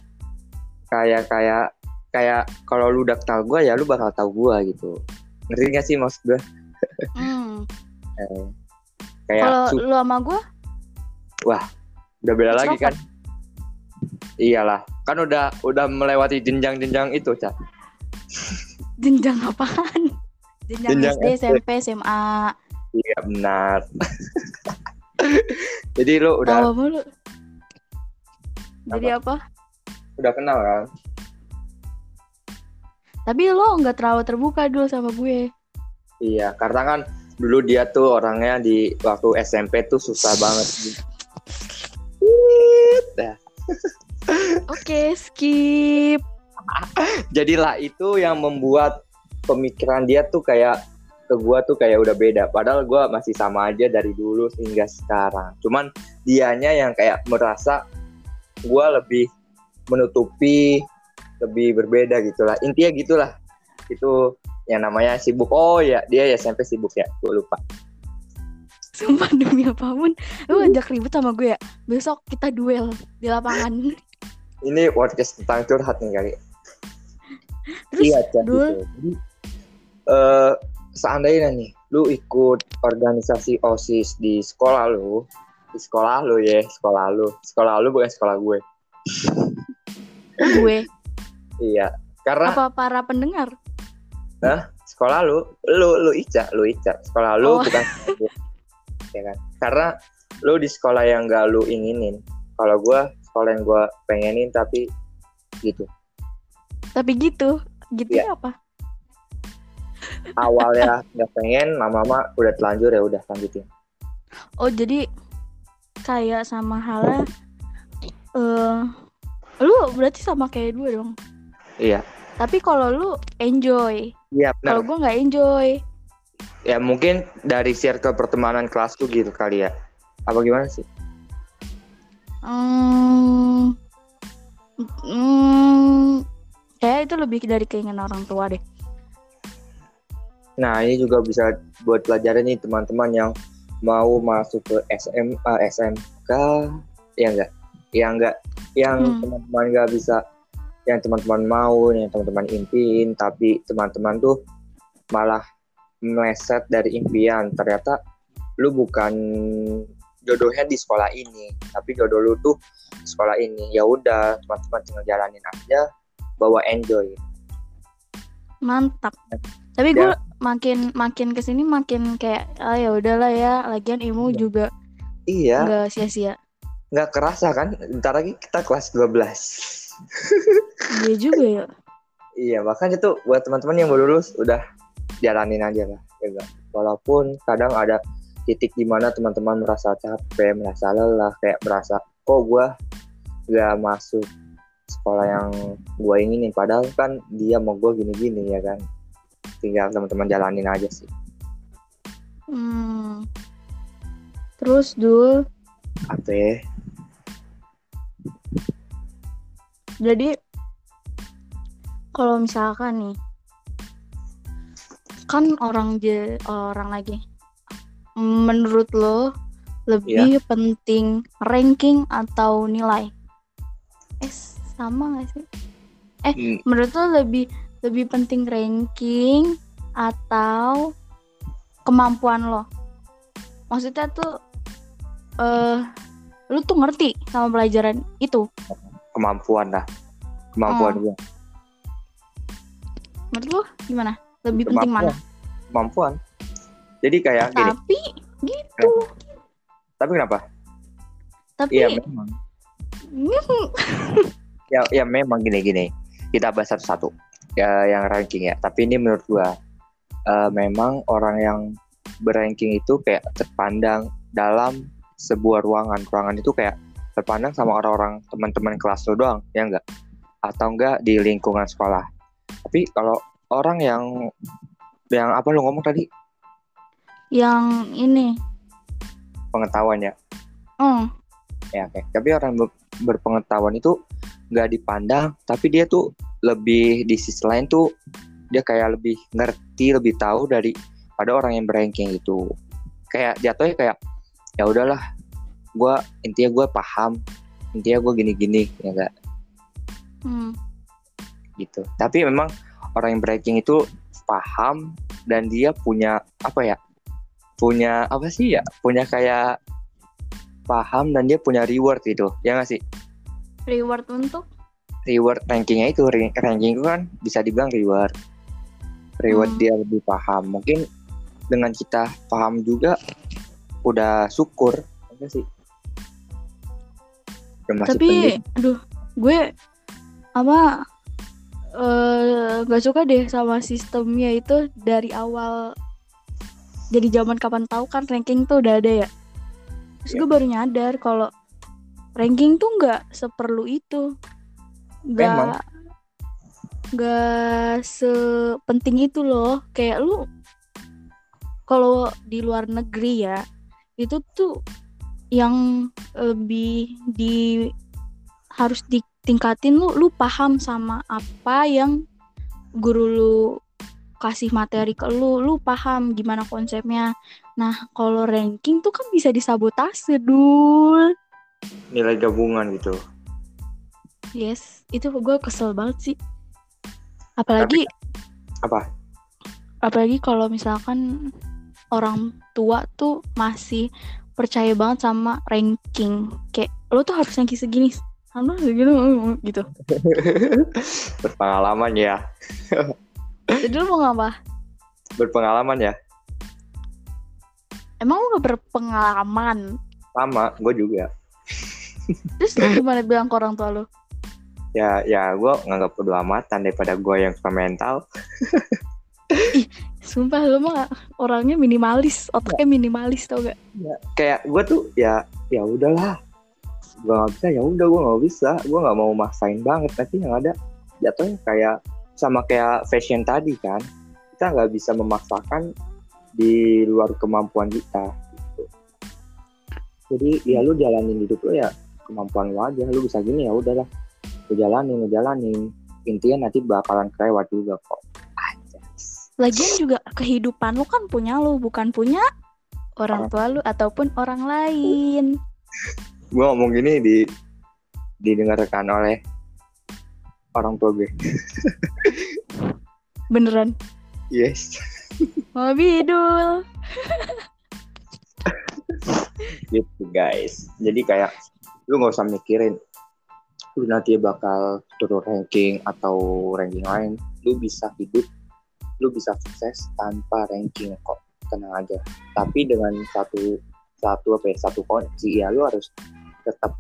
Kayak kayak kayak kalau lu udah kenal gua ya lu bakal tahu gua gitu. Ngerti gak sih maksud gua? hmm. Eh, kayak kalau su- lu sama gue udah beda lagi kan iyalah kan udah udah melewati jenjang-jenjang itu cak jenjang apaan? Jenjang, Jenjang SD, SD. SMP, SMA iya benar. Jadi lu udah tahu mulu jadi apa? Udah kenal kan? Tapi lo nggak terlalu terbuka dulu sama gue. Iya karena kan dulu dia tuh orangnya di waktu SMP tuh susah banget. Oke skip jadilah itu yang membuat pemikiran dia tuh kayak ke gua tuh kayak udah beda. Padahal gua masih sama aja dari dulu hingga sekarang. Cuman dianya yang kayak merasa gua lebih menutupi lebih berbeda gitulah. Intinya gitulah. Itu yang namanya sibuk. Oh ya dia ya SMP sibuk ya. Gue lupa. Sumpah demi apa pun lu ajak ribut sama gue ya. Besok kita duel di lapangan. Ini podcast tentang curhat nih kali terus iya Dul. gitu. Jadi, eh, seandainya nih lu ikut organisasi osis di sekolah lu di sekolah lu ya sekolah lu. Sekolah lu bukan sekolah gue. Gue? Iya karena apa para pendengar? Sekolah lu? Lu lu Ica lu Ica. Sekolah lu Oh. bukan gue. ya kan? Karena lu di sekolah yang gak lu inginin. Kalau gue sekolah yang gue pengenin tapi gitu tapi gitu. Gitu Iya. ya apa? Awalnya nggak pengen lama-lama udah telanjur ya udah lanjutin. Oh jadi kayak sama halnya eh lu berarti sama kayak gue dong? Iya. Tapi kalau lu enjoy. Iya kalau gue nggak enjoy. Ya mungkin dari circle pertemanan kelas tuh gitu kali ya. Apa gimana sih? Hmm, hmm, itu lebih dari keinginan orang tua deh Nah, ini juga bisa buat pelajaran nih teman-teman yang mau masuk ke SMA, SMK, ya enggak? Yang enggak, yang Hmm. teman-teman enggak bisa, yang teman-teman mau, yang teman-teman impiin, tapi teman-teman tuh malah meleset dari impian. Ternyata lu bukan jodohnya di sekolah ini, tapi jodoh lu tuh sekolah ini. Ya udah, teman-teman tinggal jalanin aja, bawa enjoy. mantap tapi gue makin makin ke sini makin kayak ah ya udahlah ya lagian ilmu Iya. juga Iya, nggak sia-sia nggak kerasa kan? Ntar lagi kita kelas 12. iya juga ya Iya, makanya tuh buat teman-teman yang baru lulus udah jalanin aja lah, ya? Walaupun kadang ada titik di mana teman-teman merasa capek, merasa lelah, kayak merasa kok gua nggak masuk sekolah yang gua inginin, padahal kan dia mau gua gini-gini ya kan. Tinggal teman-teman jalanin aja sih. hmm. terus dul Apa? ya? jadi kalau misalkan nih kan orang je orang lagi menurut lo lebih penting ranking atau nilai eh sama gak sih? Hmm, menurut lo lebih lebih penting ranking atau kemampuan lo? Maksudnya tuh eh lu tuh ngerti sama pelajaran itu? Kemampuan lah, kemampuan Hmm. gua. menurut lo gimana? Lebih penting mana? Kemampuan. Jadi kayak gini, tapi gitu. Tapi kenapa? tapi Iya memang. ya ya memang gini-gini kita bahas satu-satu ya yang ranking ya. Tapi ini menurut gua eh, memang orang yang berranking itu kayak terpandang dalam sebuah ruangan. Ruangan itu kayak terpandang sama orang-orang teman-teman kelas lo doang ya enggak atau enggak di lingkungan sekolah. Tapi kalau orang yang yang apa lo ngomong tadi? Yang ini. Pengetahuan ya? Oh ya oke. Tapi orang ber- berpengetahuan itu nggak dipandang tapi dia tuh lebih di sisi lain tuh dia kayak lebih ngerti lebih tahu dari pada orang yang berranking itu kayak jatuhnya kayak ya udahlah gue intinya gue paham intinya gue gini-gini ya enggak hmm. gitu. Tapi memang orang yang berranking itu paham dan dia punya apa ya punya apa sih ya punya kayak paham dan dia punya reward gitu ya nggak sih reward untuk? Reward rankingnya itu ranking itu kan bisa dibilang reward. Reward Hmm. dia lebih paham. Mungkin dengan kita paham juga udah syukur. Enggak sih. Udah tapi pendidik. aduh gue apa eh gak suka deh sama sistemnya itu dari awal. Jadi zaman kapan tahu kan ranking tuh udah ada ya? Terus Iya. gue baru nyadar kalau ranking tuh nggak seperlu itu. Nggak nggak sepenting itu loh. Kayak lu kalau di luar negeri ya itu tuh yang lebih di harus ditingkatin lu lu paham sama apa yang guru lu kasih materi ke lu lu paham gimana konsepnya. Nah kalau ranking tuh kan bisa disabotase dul nilai gabungan gitu. Yes itu gue kesel banget sih. Apalagi apa? Apalagi kalau misalkan orang tua tuh masih percaya banget sama ranking. Kayak lo tuh harus ranking segini sama segini gitu. Berpengalaman ya. Jadi lo mau ngapa? Berpengalaman ya? Emang lo gak berpengalaman? Sama gue juga terus gimana bilang ke orang tua lo ya ya gue nganggap bodo amatan daripada gue yang suka mental. Sumpah lo mah orangnya minimalis otaknya minimalis tau gak? Kayak gue tuh ya ya udahlah. Gue nggak bisa ya udah gue nggak bisa. Gue nggak mau maksain banget nanti yang ada jatuhnya kayak sama kayak fashion tadi kan. Kita nggak bisa memaksakan di luar kemampuan kita gitu. jadi ya lu jalanin hidup lu ya kemampuan lu aja lu bisa gini ya udahlah lu jalanin lu jalanin intinya nanti bakalan kelewat juga kok. Lagian juga kehidupan lu kan punya lu, bukan punya orang tua lu ataupun orang lain. gue ngomong gini di didengarkan oleh orang tua gue Beneran. yes Mau bidul. gitu guys jadi kayak lu nggak usah mikirin lu nanti bakal turun ranking atau ranking lain lu bisa hidup lu bisa sukses tanpa ranking kok tenang aja tapi dengan satu satu apa ya satu kunci ya lu harus tetap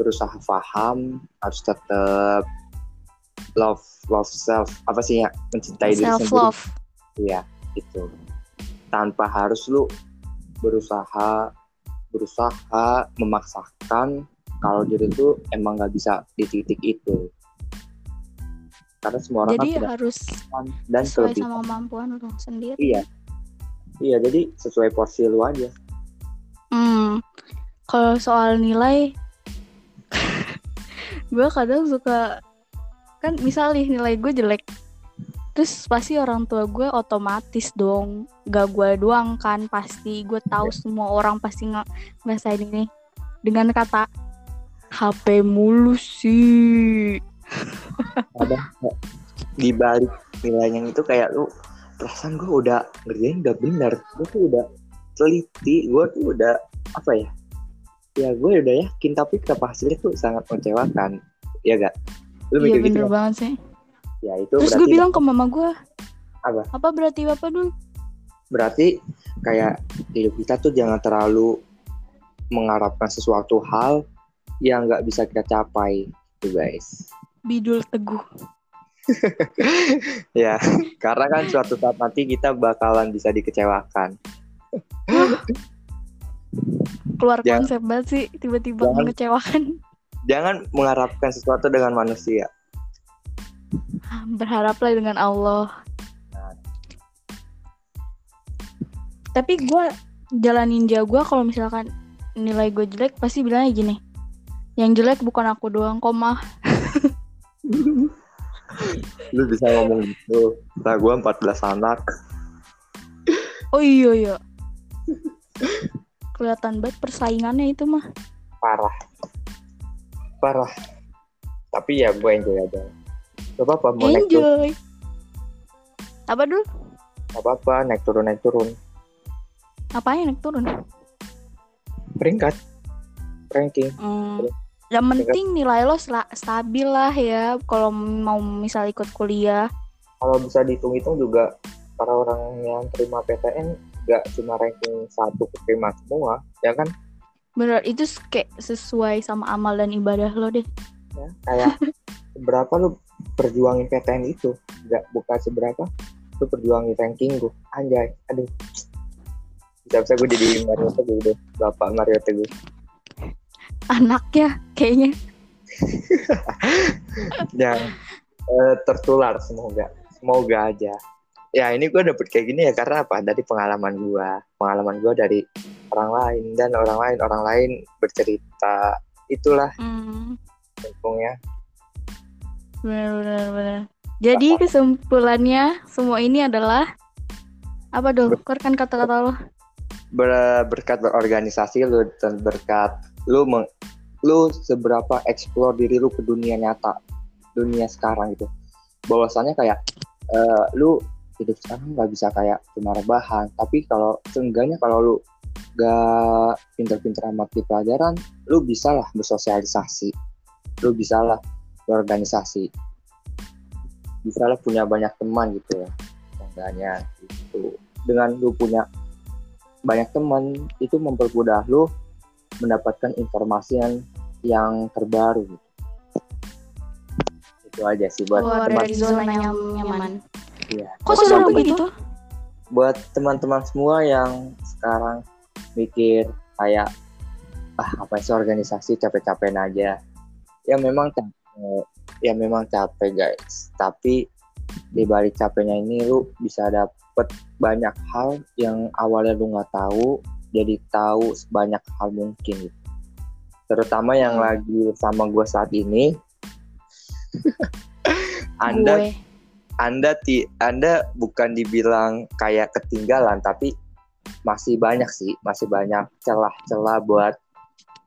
berusaha paham harus tetap love love self apa sih ya mencintai diri sendiri love. Iya, itu. Tanpa harus lu berusaha berusaha memaksakan kalau diri itu emang nggak bisa di titik itu. Karena semua orang Jadi kan harus dan sesuai kelebihan. sama kemampuan lu sendiri. Iya. Iya, jadi sesuai porsi lu aja. Hmm. Kalau soal nilai, gue kadang suka kan misalnya nilai gue jelek, terus pasti orang tua gue otomatis dong, gak gue doang kan pasti gue tahu semua orang pasti nggak ngerasain ini dengan kata HP mulu sih. Ada di balik nilainya itu kayak lu perasaan gue udah ngerjain udah bener gue tuh udah teliti gue tuh udah apa ya ya gue udah yakin tapi kenapa hasilnya tuh sangat mengecewakan ya gak lu Iya mikir gitu bener nggak? banget sih. Ya itu Terus gue bilang ke mama gue, Apa? Apa berarti bapak dulu? berarti kayak hidup kita tuh jangan terlalu mengharapkan sesuatu hal yang nggak bisa kita capai tuh guys Bidul teguh. ya karena kan suatu saat nanti kita bakalan bisa dikecewakan Keluar Jangan- konsep banget sih, tiba-tiba mengecewakan. jangan mengharapkan sesuatu dengan manusia Berharaplah dengan Allah. Nah. Tapi gue jalan ninja gue kalau misalkan nilai gue jelek pasti bilangnya gini. Yang jelek bukan aku doang kok mah. lu bisa ngomong gitu nah gue 14 anak Oh iya iya. Kelihatan banget persaingannya itu mah. parah parah tapi ya gue enjoy aja gak apa-apa mau naik turun Enjoy. Apa dulu? gak apa-apa naik turun naik turun Apanya naik turun? peringkat ranking Hmm. Yang penting nilai lo stabil lah ya kalau mau misal ikut kuliah. kalau bisa dihitung-hitung juga para orang yang terima PTN gak cuma ranking satu keterima semua ya kan Bener itu kayak sesuai sama amal dan ibadah lo deh. ya kayak seberapa lu perjuangin PTN itu. Nggak bukan seberapa. Lu perjuangin ranking gue anjay aduh. Bisa bisa gue jadi Mario Teguh deh bapak Mario Teguh Anaknya kayaknya. yang eh, tertular semoga. Semoga aja. Ya ini gue dapet kayak gini ya karena apa? Dari pengalaman gue pengalaman gue dari orang lain dan orang lain orang lain bercerita. Itulah. Hmm. untungnya bener. Jadi kesimpulannya semua ini adalah apa dulu? Keluarkan kata-kata lo. ber- berkat berorganisasi lu dan berkat lu meng- lu seberapa explore diri lu ke dunia nyata dunia sekarang gitu bahwasannya kayak eh, lu hidup sekarang nggak bisa kayak cuma rebahan tapi kalau seenggaknya kalau lu gak pinter-pinter amat di pelajaran lu bisa lah bersosialisasi lu bisa lah berorganisasi bisa lah punya banyak teman gitu ya seenggaknya gitu dengan lu punya banyak teman itu mempermudah lu mendapatkan informasi yang yang terbaru gitu. itu aja sih buat Keluar teman dari zona yang nyaman. Iya. Kok teman- begitu? buat teman-teman semua yang sekarang mikir kayak ah apa sih organisasi capek-capekin aja ya memang capek ya memang capek guys tapi di balik capeknya ini lu bisa dapet banyak hal yang awalnya lu nggak tahu jadi tahu sebanyak hal mungkin gitu. terutama yang Hmm. lagi sama gue saat ini anda gue anda ti anda bukan dibilang kayak ketinggalan tapi masih banyak sih masih banyak celah-celah buat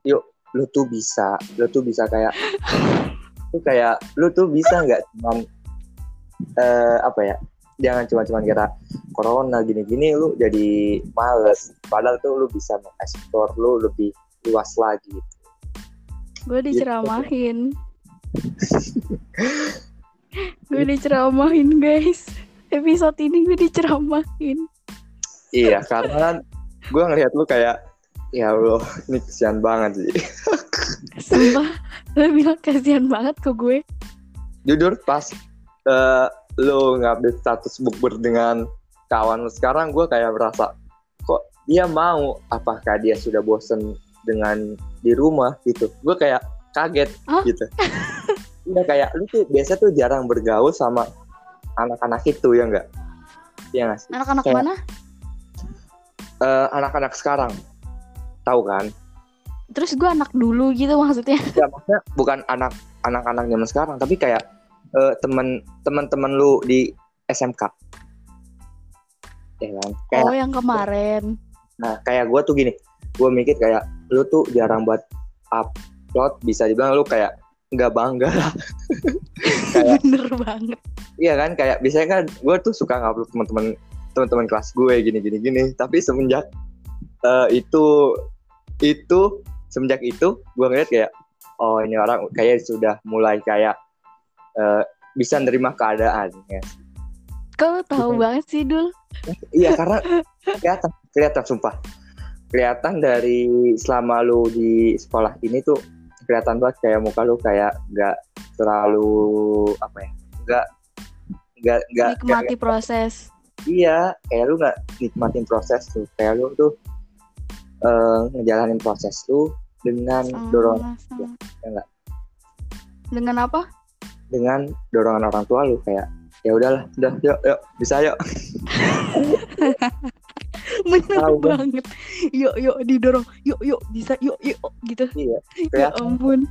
yuk lu tuh bisa lu tuh bisa kayak lu kayak lu tuh bisa nggak cuman eh, apa ya jangan cuma-cuman kira corona gini-gini lu jadi males. Padahal tuh lu bisa mengeksplor lu lebih luas lagi. Gue diceramahin. Gue diceramahin guys. Episode ini gue diceramahin. Iya karena gue ngelihat lu kayak ya Allah ini kesian banget sih. Sumpah lo bilang kasihan banget ke gue. Jujur pas eh, lu ngupdate status bukber dengan kawan sekarang gue kayak merasa kok dia mau? Apakah dia sudah bosen dengan di rumah? Gitu. Gue kayak kaget Hah? gitu. Iya kayak lu tuh biasa tuh jarang bergaul sama anak-anak itu ya enggak Iya nggak sih? Anak-anak mana? Eh, anak-anak sekarang tahu kan? Terus gue anak dulu gitu maksudnya. Ya maksudnya bukan anak anak-anak zaman sekarang tapi kayak eh, teman teman-teman lu di SMK ya kan? Kayak oh yang kemarin. Nah, kayak gue tuh gini, gue mikir kayak lu tuh jarang buat upload, bisa dibilang lu kayak nggak bangga. Lah. kayak bener banget. Iya kan, kayak biasanya kan gue tuh suka ngupload teman-teman teman-teman kelas gue gini gini gini. Tapi semenjak eh, itu itu semenjak itu gue ngeliat kayak oh ini orang kayak sudah mulai kayak eh, bisa nerima keadaan ya. kau tahu Bukan. banget sih dul Iya karena kelihatan kelihatan sumpah kelihatan dari selama lu di sekolah ini tuh kelihatan banget kayak muka lu kayak nggak terlalu apa ya nggak nggak nggak nikmati nggak- proses iya kayak lu nggak nikmatin proses tuh kayak lu tuh eh, ngejalanin proses lu dengan dorongan Sama-sama. ya nggak? dengan apa? Dengan dorongan orang tua lu kayak ya udahlah udah yuk yuk bisa yuk. Bener kan? banget. Yuk yuk didorong. Yuk yuk bisa yuk yuk gitu. Iya ya ampun.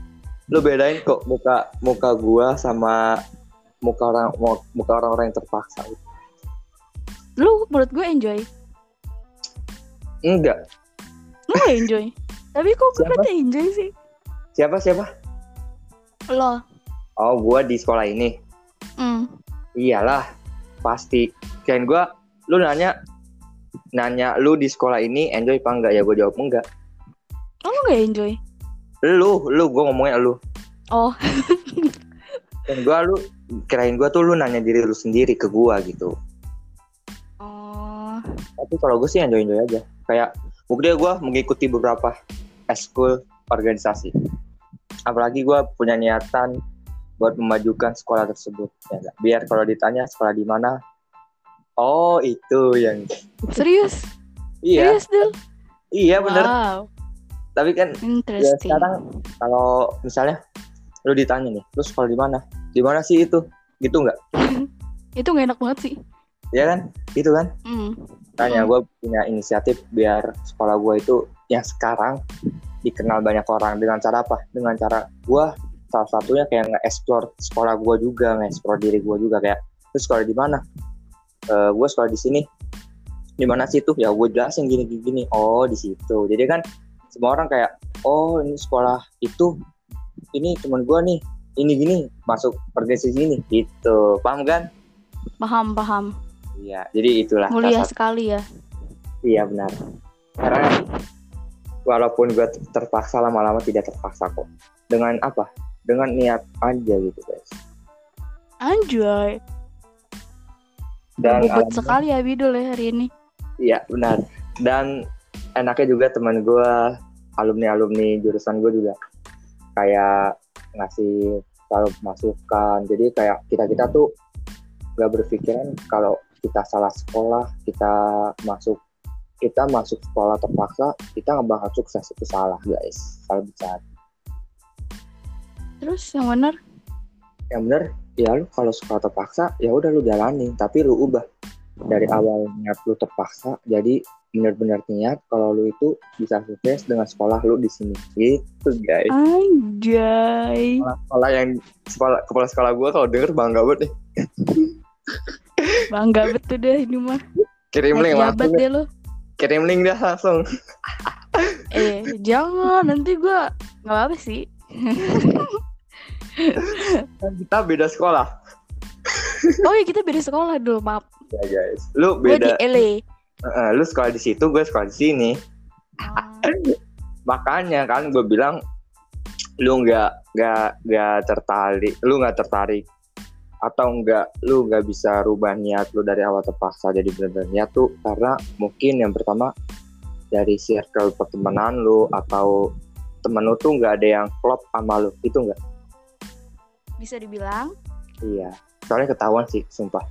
Lu bedain kok muka muka gua sama muka orang mu- muka orang-orang yang terpaksa. Lu menurut gue enjoy. Enggak gak enjoy? Tapi kok gue kata enjoy sih? Siapa siapa? Lo. Oh gua di sekolah ini. Hmm. iyalah pasti. Kirain gua lu nanya nanya lu di sekolah ini enjoy apa enggak? Ya gua jawab enggak. Oh lu gak enjoy? Lu lu gua ngomongnya lu. Oh. Dan gua lu kirain gua tuh lu nanya diri lu sendiri ke gua gitu. Oh. Tapi kalau gue sih enjoy enjoy aja. Kayak buktinya gue mengikuti beberapa eskul organisasi. Apalagi gue punya niatan buat memajukan sekolah tersebut ya nggak? biar kalau ditanya sekolah di mana oh itu yang serius? Iya. Serius dul? Iya bener. Wow. Tapi kan ya sekarang kalau misalnya lu ditanya nih lu sekolah di mana? Di mana sih itu? Gitu nggak? Itu gak enak banget sih. Ya kan? Itu kan? Hmm. Makanya Hmm. gue punya inisiatif biar sekolah gue itu yang sekarang dikenal banyak orang dengan cara apa? Dengan cara gue salah satunya kayak nge-explore sekolah gue juga, nge-explore diri gue juga kayak terus sekolah di mana? Eh gue sekolah di sini. Di mana sih tuh? Ya gue jelasin gini gini gini. Oh di situ. Jadi kan semua orang kayak oh ini sekolah itu ini cuman gue nih ini gini masuk organisasi sini gitu paham kan? paham paham Iya jadi itulah mulia sekali ya Iya benar. Karena walaupun gue terpaksa lama-lama tidak terpaksa kok. Dengan apa? Dengan niat aja gitu guys. anjoy Dan bobot sekali ya Bidul ya hari ini Iya benar. Dan enaknya juga teman gue alumni alumni jurusan gue juga kayak ngasih selalu masukan. Jadi kayak kita kita tuh gak berpikiran kalau kita salah sekolah, kita masuk kita masuk sekolah terpaksa, kita nggak bakal sukses itu salah guys. Salah bicara. terus yang bener yang bener ya lu kalau sekolah terpaksa ya udah lu jalani tapi lu ubah dari awal niat lu terpaksa jadi benar-benar niat kalau lu itu bisa sukses dengan sekolah lu di sini gitu guys Anjay. sekolah, sekolah yang sekolah kepala sekolah gue kalau denger bangga banget deh Bangga betul deh ini mah. kirim link langsung deh lo. kirim link dah langsung Eh, jangan nanti gua nggak apa sih. kan kita beda sekolah Oh iya kita beda sekolah dulu, maaf. ya guys lu Gue di beda LA. Eh, lu sekolah di situ gue sekolah di sini makanya kan gue bilang lu nggak nggak nggak tertarik lu nggak tertarik atau enggak lu nggak bisa rubah niat lu dari awal terpaksa jadi benar-benar niat tuh karena mungkin yang pertama dari circle pertemanan lu atau temen lu tuh nggak ada yang klop sama lu itu enggak Bisa dibilang, iya soalnya ketahuan sih sumpah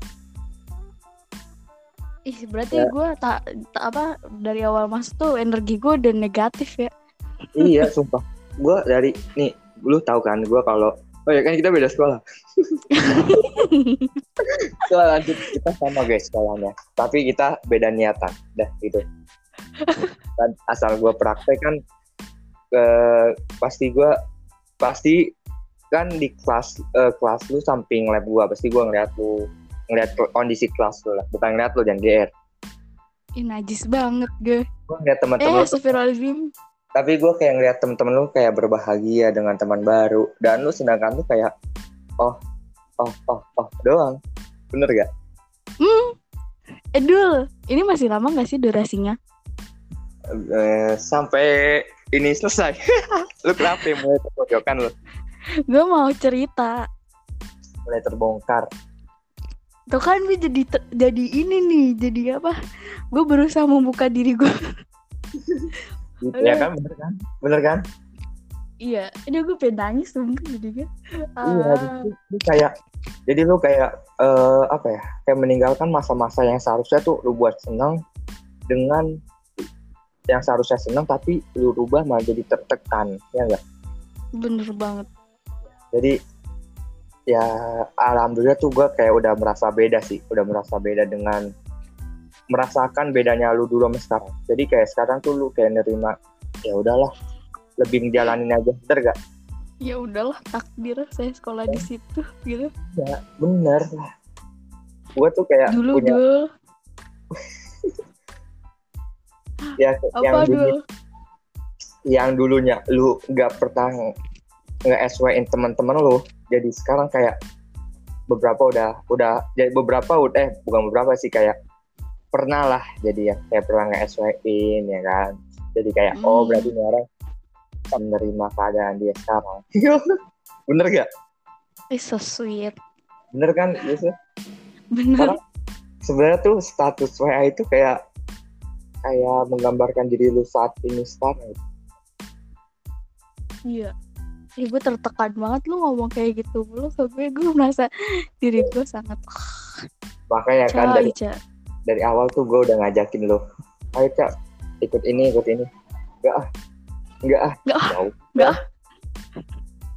ih berarti Ya. gue tak tak apa dari awal masuk tuh energi gue udah negatif ya. iya sumpah gue dari nih lu tahu kan gue kalau oh ya kan kita beda sekolah. Sekolah lanjut kita sama guys sekolahnya. Tapi kita beda niatan dah gitu. Dan asal gue praktek kan eh, pasti gue pasti kan di kelas eh, kelas lu samping lab gue pasti gue ngeliat lu ngeliat kondisi kelas lu lah. Bukan ngeliat lu jangan GR Ih najis banget gue. gue ngeliat Eh, teman-teman astagfirullahaladzim. Tapi gue kayak ngeliat temen-temen lu kayak berbahagia dengan teman baru dan lu sedangkan lu kayak oh oh oh oh doang bener gak Eh, Dul, ini masih lama gak sih durasinya? Eh, sampai ini selesai lu kenapa ya mulai terpojokan lu Gue mau cerita. mulai terbongkar Tuh kan gue jadi jadi ini nih, jadi apa? Gue berusaha membuka diri gue. gitu. Ya kan bener kan? Bener kan? Iya, ini gue pengen nangis sumpah jadi gue. iya jadi lu kayak jadi lu kayak eh, apa ya kayak meninggalkan masa-masa yang seharusnya tuh lu buat senang dengan yang seharusnya senang tapi lu rubah malah jadi tertekan ya enggak Bener banget. jadi ya alhamdulillah tuh gue kayak udah merasa beda sih udah merasa beda dengan merasakan bedanya lu dulu sama sekarang jadi kayak sekarang tuh lu kayak nerima ya udahlah lebih ngejalanin aja bener gak Ya udahlah takdir saya sekolah di situ gitu. ya bener lah gue tuh kayak Dulu punya dul, ya yang apa dulu dul? yang dulunya lu nggak pernah nge SW-in teman-teman lu jadi sekarang kayak beberapa udah udah jadi beberapa udah eh bukan beberapa sih kayak pernah lah jadi ya kayak pernah nge SW-in ya kan jadi kayak oh Hmm. berarti ini orang menerima keadaan dia sekarang bener gak Eh so sweet. bener kan Yusuf Bener. Orang- sebenarnya tuh status WA itu kayak kayak menggambarkan diri lu saat ini sekarang Iya. Ih, gue tertekan banget lu ngomong kayak gitu mulu ke gue. Gue merasa diri gue sangat makanya kan dari. Dari awal tuh gue udah ngajakin lo ayo cak ikut ini ikut ini enggak ah enggak ah Nggak ah, Ya udah. nggak ah.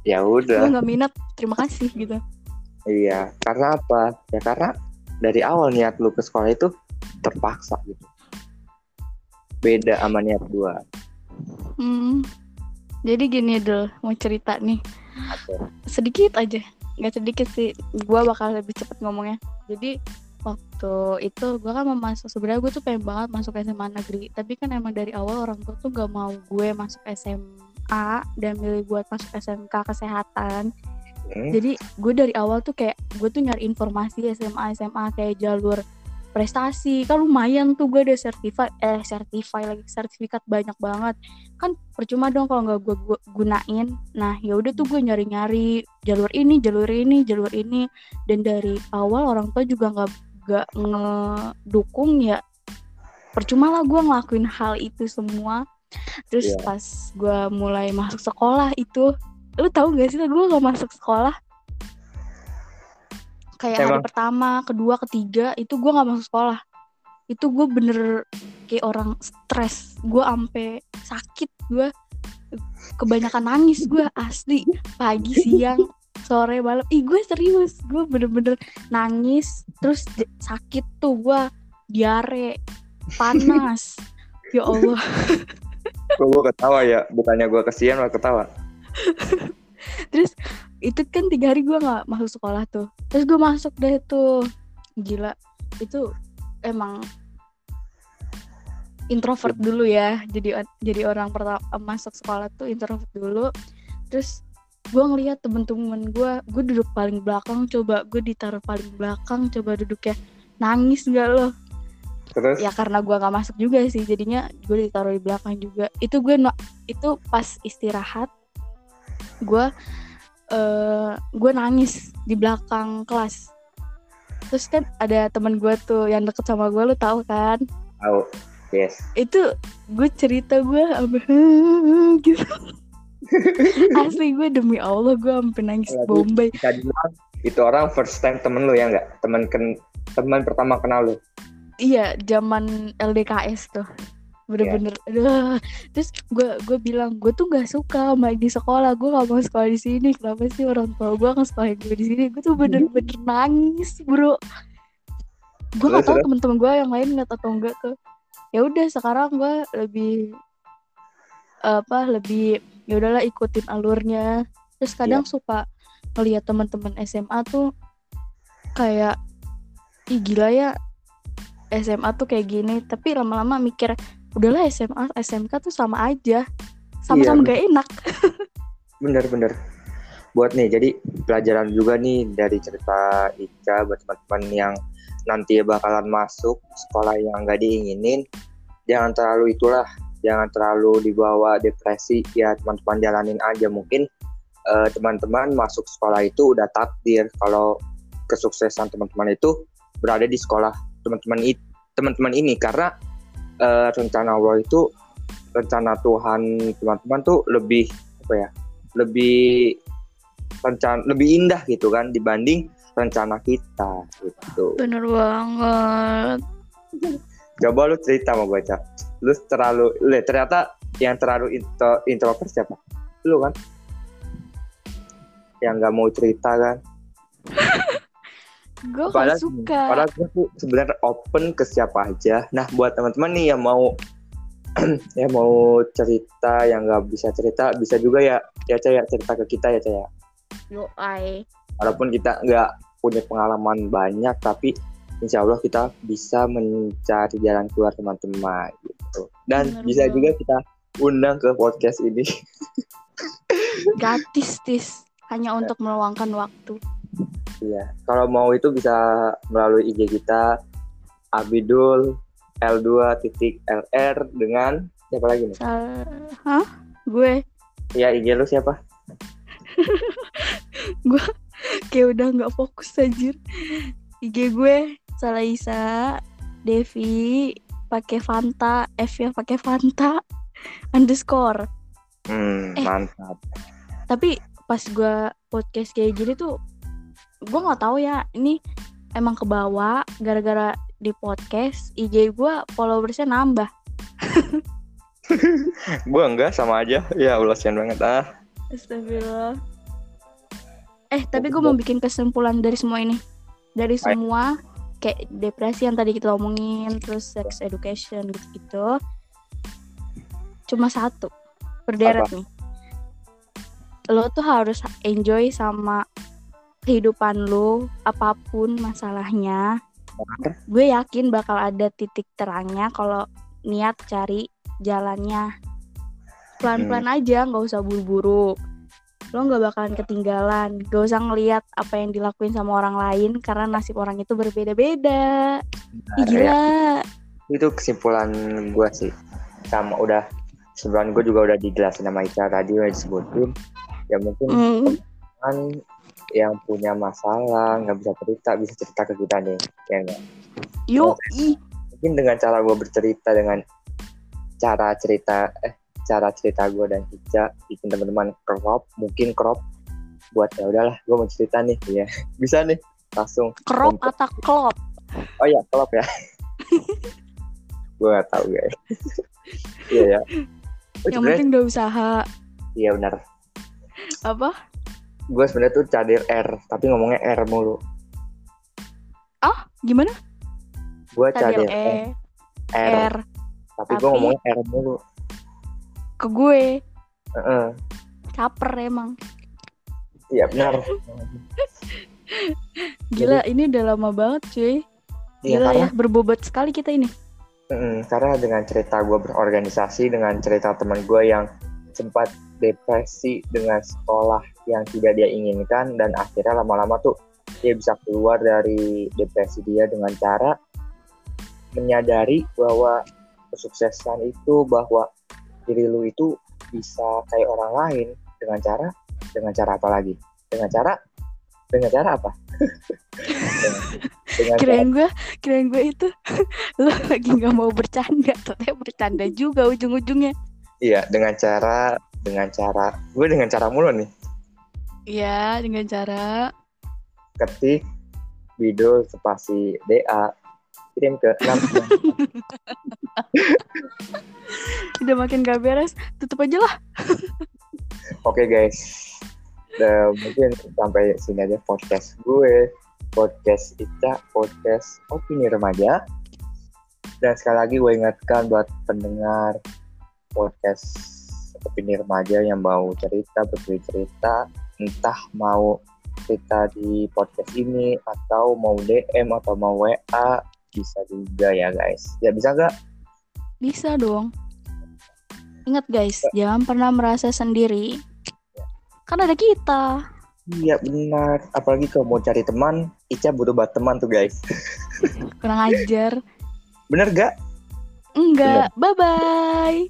ya Gue udah gak minat. Terima kasih gitu. iya karena apa ya karena dari awal niat lu ke sekolah itu terpaksa gitu beda sama niat gua Hmm. Jadi gini dul, mau cerita nih. Apa? Sedikit aja. Gak sedikit sih. Gue bakal lebih cepet ngomongnya. Jadi waktu itu gue kan mau masuk sebenarnya gue tuh pengen banget masuk SMA negeri tapi kan emang dari awal orang tua tuh gak mau gue masuk SMA dan milih buat masuk SMK kesehatan. Hmm? jadi gue dari awal tuh kayak gue tuh nyari informasi SMA SMA kayak jalur prestasi. Kan lumayan tuh gue ada sertifikat eh sertifikat lagi sertifikat banyak banget. Kan percuma dong kalau nggak gue gu- gunain. Nah ya udah tuh gue nyari nyari jalur ini jalur ini jalur ini. Dan dari awal orang tua juga nggak nggak ngedukung ya. Percuma lah gue ngelakuin hal itu semua. Terus Iya. pas gue mulai masuk sekolah itu lu tahu gak sih gue gak masuk sekolah? Kayak hari Emang? pertama kedua ketiga itu gue gak masuk sekolah. Itu gue bener kayak orang stres. Gue ampe sakit gue kebanyakan nangis gue asli. Pagi siang sore malam. Ih gue serius. Gue bener-bener nangis terus sakit tuh. Gue diare panas. Ya Allah. Kok gue ketawa ya? Bukannya gue kesian malah ketawa. terus itu kan tiga hari gue nggak masuk sekolah tuh. Terus gue masuk deh tuh. Gila. Itu emang introvert dulu ya. Jadi jadi orang pertama masuk sekolah tuh introvert dulu. Terus gue ngeliat temen-temen gue gue duduk paling belakang coba gue ditaruh paling belakang coba duduknya nangis gak lo Terus? ya karena gue nggak masuk juga sih jadinya gue ditaruh di belakang juga itu gue no- itu pas istirahat gue eh gue nangis di belakang kelas terus kan ada teman gue tuh yang deket sama gue lu tahu kan Tahu. Yes. itu gue cerita gue gitu asli gue demi allah gue sampai nangis Lagi. bombay Bisa dibilang itu orang first time temen lu ya nggak? Temen ken teman pertama kenal lu. iya zaman LDKS tuh bener-bener aduh terus gue gue bilang gue tuh nggak suka main di sekolah gue gak mau sekolah di sini kenapa sih orang tua gue nggak sekolah gue di sini gue tuh bener-bener nangis bro gue gak terus? temen-temen gue yang lain nggak atau enggak tuh ya udah sekarang gue lebih apa lebih ya udahlah ikutin alurnya. Terus kadang suka ngeliat teman-teman SMA tuh kayak ih gila ya SMA tuh kayak gini. Tapi lama-lama mikir udahlah SMA SMK tuh sama aja sama-sama Iya. gak enak. Bener-bener. Buat nih, jadi pelajaran juga nih dari cerita Ica buat teman-teman yang nanti bakalan masuk sekolah yang nggak diinginin, jangan terlalu itulah, jangan terlalu dibawa depresi. Ya teman-teman jalanin aja. Mungkin eh, teman-teman masuk sekolah itu udah takdir kalau kesuksesan teman-teman itu berada di sekolah teman-teman teman-teman ini. Karena eh, rencana Allah itu rencana Tuhan teman-teman tuh lebih apa ya lebih rencana lebih indah gitu kan dibanding rencana kita gitu. Bener banget. Coba lu cerita gue Cak lu terlalu lu ternyata yang terlalu intro, introvert siapa? Lu kan? Yang nggak mau cerita kan? Gue gak padahal suka. padahal gue tuh sebenarnya open ke siapa aja. Nah buat teman-teman nih yang mau yang mau cerita yang nggak bisa cerita bisa juga ya ya Cak, ya cerita ke kita ya Cak, ya. Yo ai walaupun kita nggak punya pengalaman banyak tapi insya Allah kita bisa mencari jalan keluar teman-teman gitu. Dan Bener bisa banget. juga kita undang ke podcast ini. Gratis tis. Hanya untuk meluangkan waktu. Iya, kalau mau itu bisa melalui IG kita Abidul L2 titik LR dengan siapa lagi nih? Sa- hah? Gue? Ya IG lu siapa? kayak udah nggak fokus anjir. IG gue Salaisa Devi pakai Fanta F nya pakai Fanta underscore Hmm, Eh. mantap. tapi pas gue podcast kayak gini tuh gue nggak tahu ya ini emang kebawa gara-gara di podcast IG gue followersnya nambah Gua enggak sama aja. Ya Allah sian banget ah. Astagfirullah eh tapi gue mau bikin kesimpulan dari semua ini dari semua kayak depresi yang tadi kita omongin terus sex education gitu-gitu. Cuma satu berderet nih. Lo tuh harus enjoy sama kehidupan lo apa pun masalahnya. Gue yakin bakal ada titik terangnya kalau niat cari jalannya. Pelan-pelan aja nggak usah buru-buru lo nggak bakalan ketinggalan. Gak usah ngelihat apa yang dilakuin sama orang lain karena nasib orang itu berbeda-beda. Ih, ya. gila. Itu kesimpulan gue sih. Sama udah sebenarnya gue juga udah dijelasin sama Ica tadi udah disebutin. Ya mungkin Hmm, kan yang punya masalah nggak bisa cerita bisa cerita ke kita nih ya nggak? yuk mungkin dengan cara gue bercerita dengan cara cerita eh cara cerita gue dan Ica bikin teman-teman crop mungkin crop buat ya udahlah gue mau cerita nih ya bisa nih langsung. Crop atau klop? Oh ya crop ya. Gue nggak tahu guys. Iya ya. Oh, yang sebenarnya penting udah usaha. Iya benar. Apa? Gue sebenarnya tuh cadir R tapi ngomongnya R mulu. Gimana? Gue cadir E. R, R. Tapi, gue Tapi- ngomongnya R mulu. Ke gue, Heeh. caper emang. Iya benar. Gila, ini udah lama banget cuy. Iya Gila karena ya, berbobot sekali kita ini. Mm, karena dengan cerita gue berorganisasi, dengan cerita teman gue yang sempat depresi dengan sekolah yang tidak dia inginkan, dan akhirnya lama-lama tuh dia bisa keluar dari depresi dia dengan cara menyadari bahwa kesuksesan itu bahwa diri lu itu bisa kayak orang lain dengan cara dengan cara apa lagi? Dengan cara dengan cara apa? dengan, cara Kirain gue, kirain gue itu lo lagi nggak mau bercanda, ternyata bercanda juga ujung-ujungnya. Iya, dengan cara dengan cara gue dengan cara mulu nih. Iya, dengan cara Ketik Bidul spasi DA kirim ke 6 udah makin gak beres, tutup aja lah. Oke guys. Udah, mungkin sampai sini aja podcast gue. Podcast Ica, podcast opini remaja. Dan sekali lagi gue ingatkan buat pendengar podcast opini remaja yang mau cerita, berbagi cerita, entah mau cerita di podcast ini atau mau DM atau mau WA bisa juga ya guys. Ya bisa nggak? Bisa dong. Ingat guys, jangan pernah merasa sendiri. Kan ada kita. Iya benar. Apalagi kalau mau cari teman, Ica butuh buat teman tuh guys. Kurang ajar. Bener gak? Enggak. Bye-bye.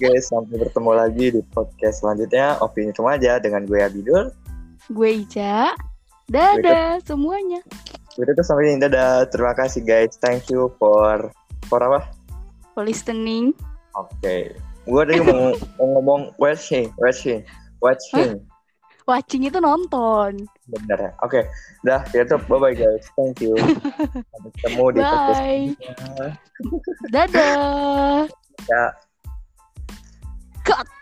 guys, sampai bertemu lagi di podcast selanjutnya Opini Remaja dengan gue Abidul. Gue Ica. Dadah semuanya. Gue tuh sampai ini dadah. Terima kasih guys. Thank you for for apa? For listening. Oke. Gue tadi mau, mau ngomong watching, watching, watching. Watching itu nonton. Bener ya. Oke. Dah, ya tuh. Bye bye guys. Thank you. Sampai ketemu di podcast Bye. Dadah. Ya. Cut.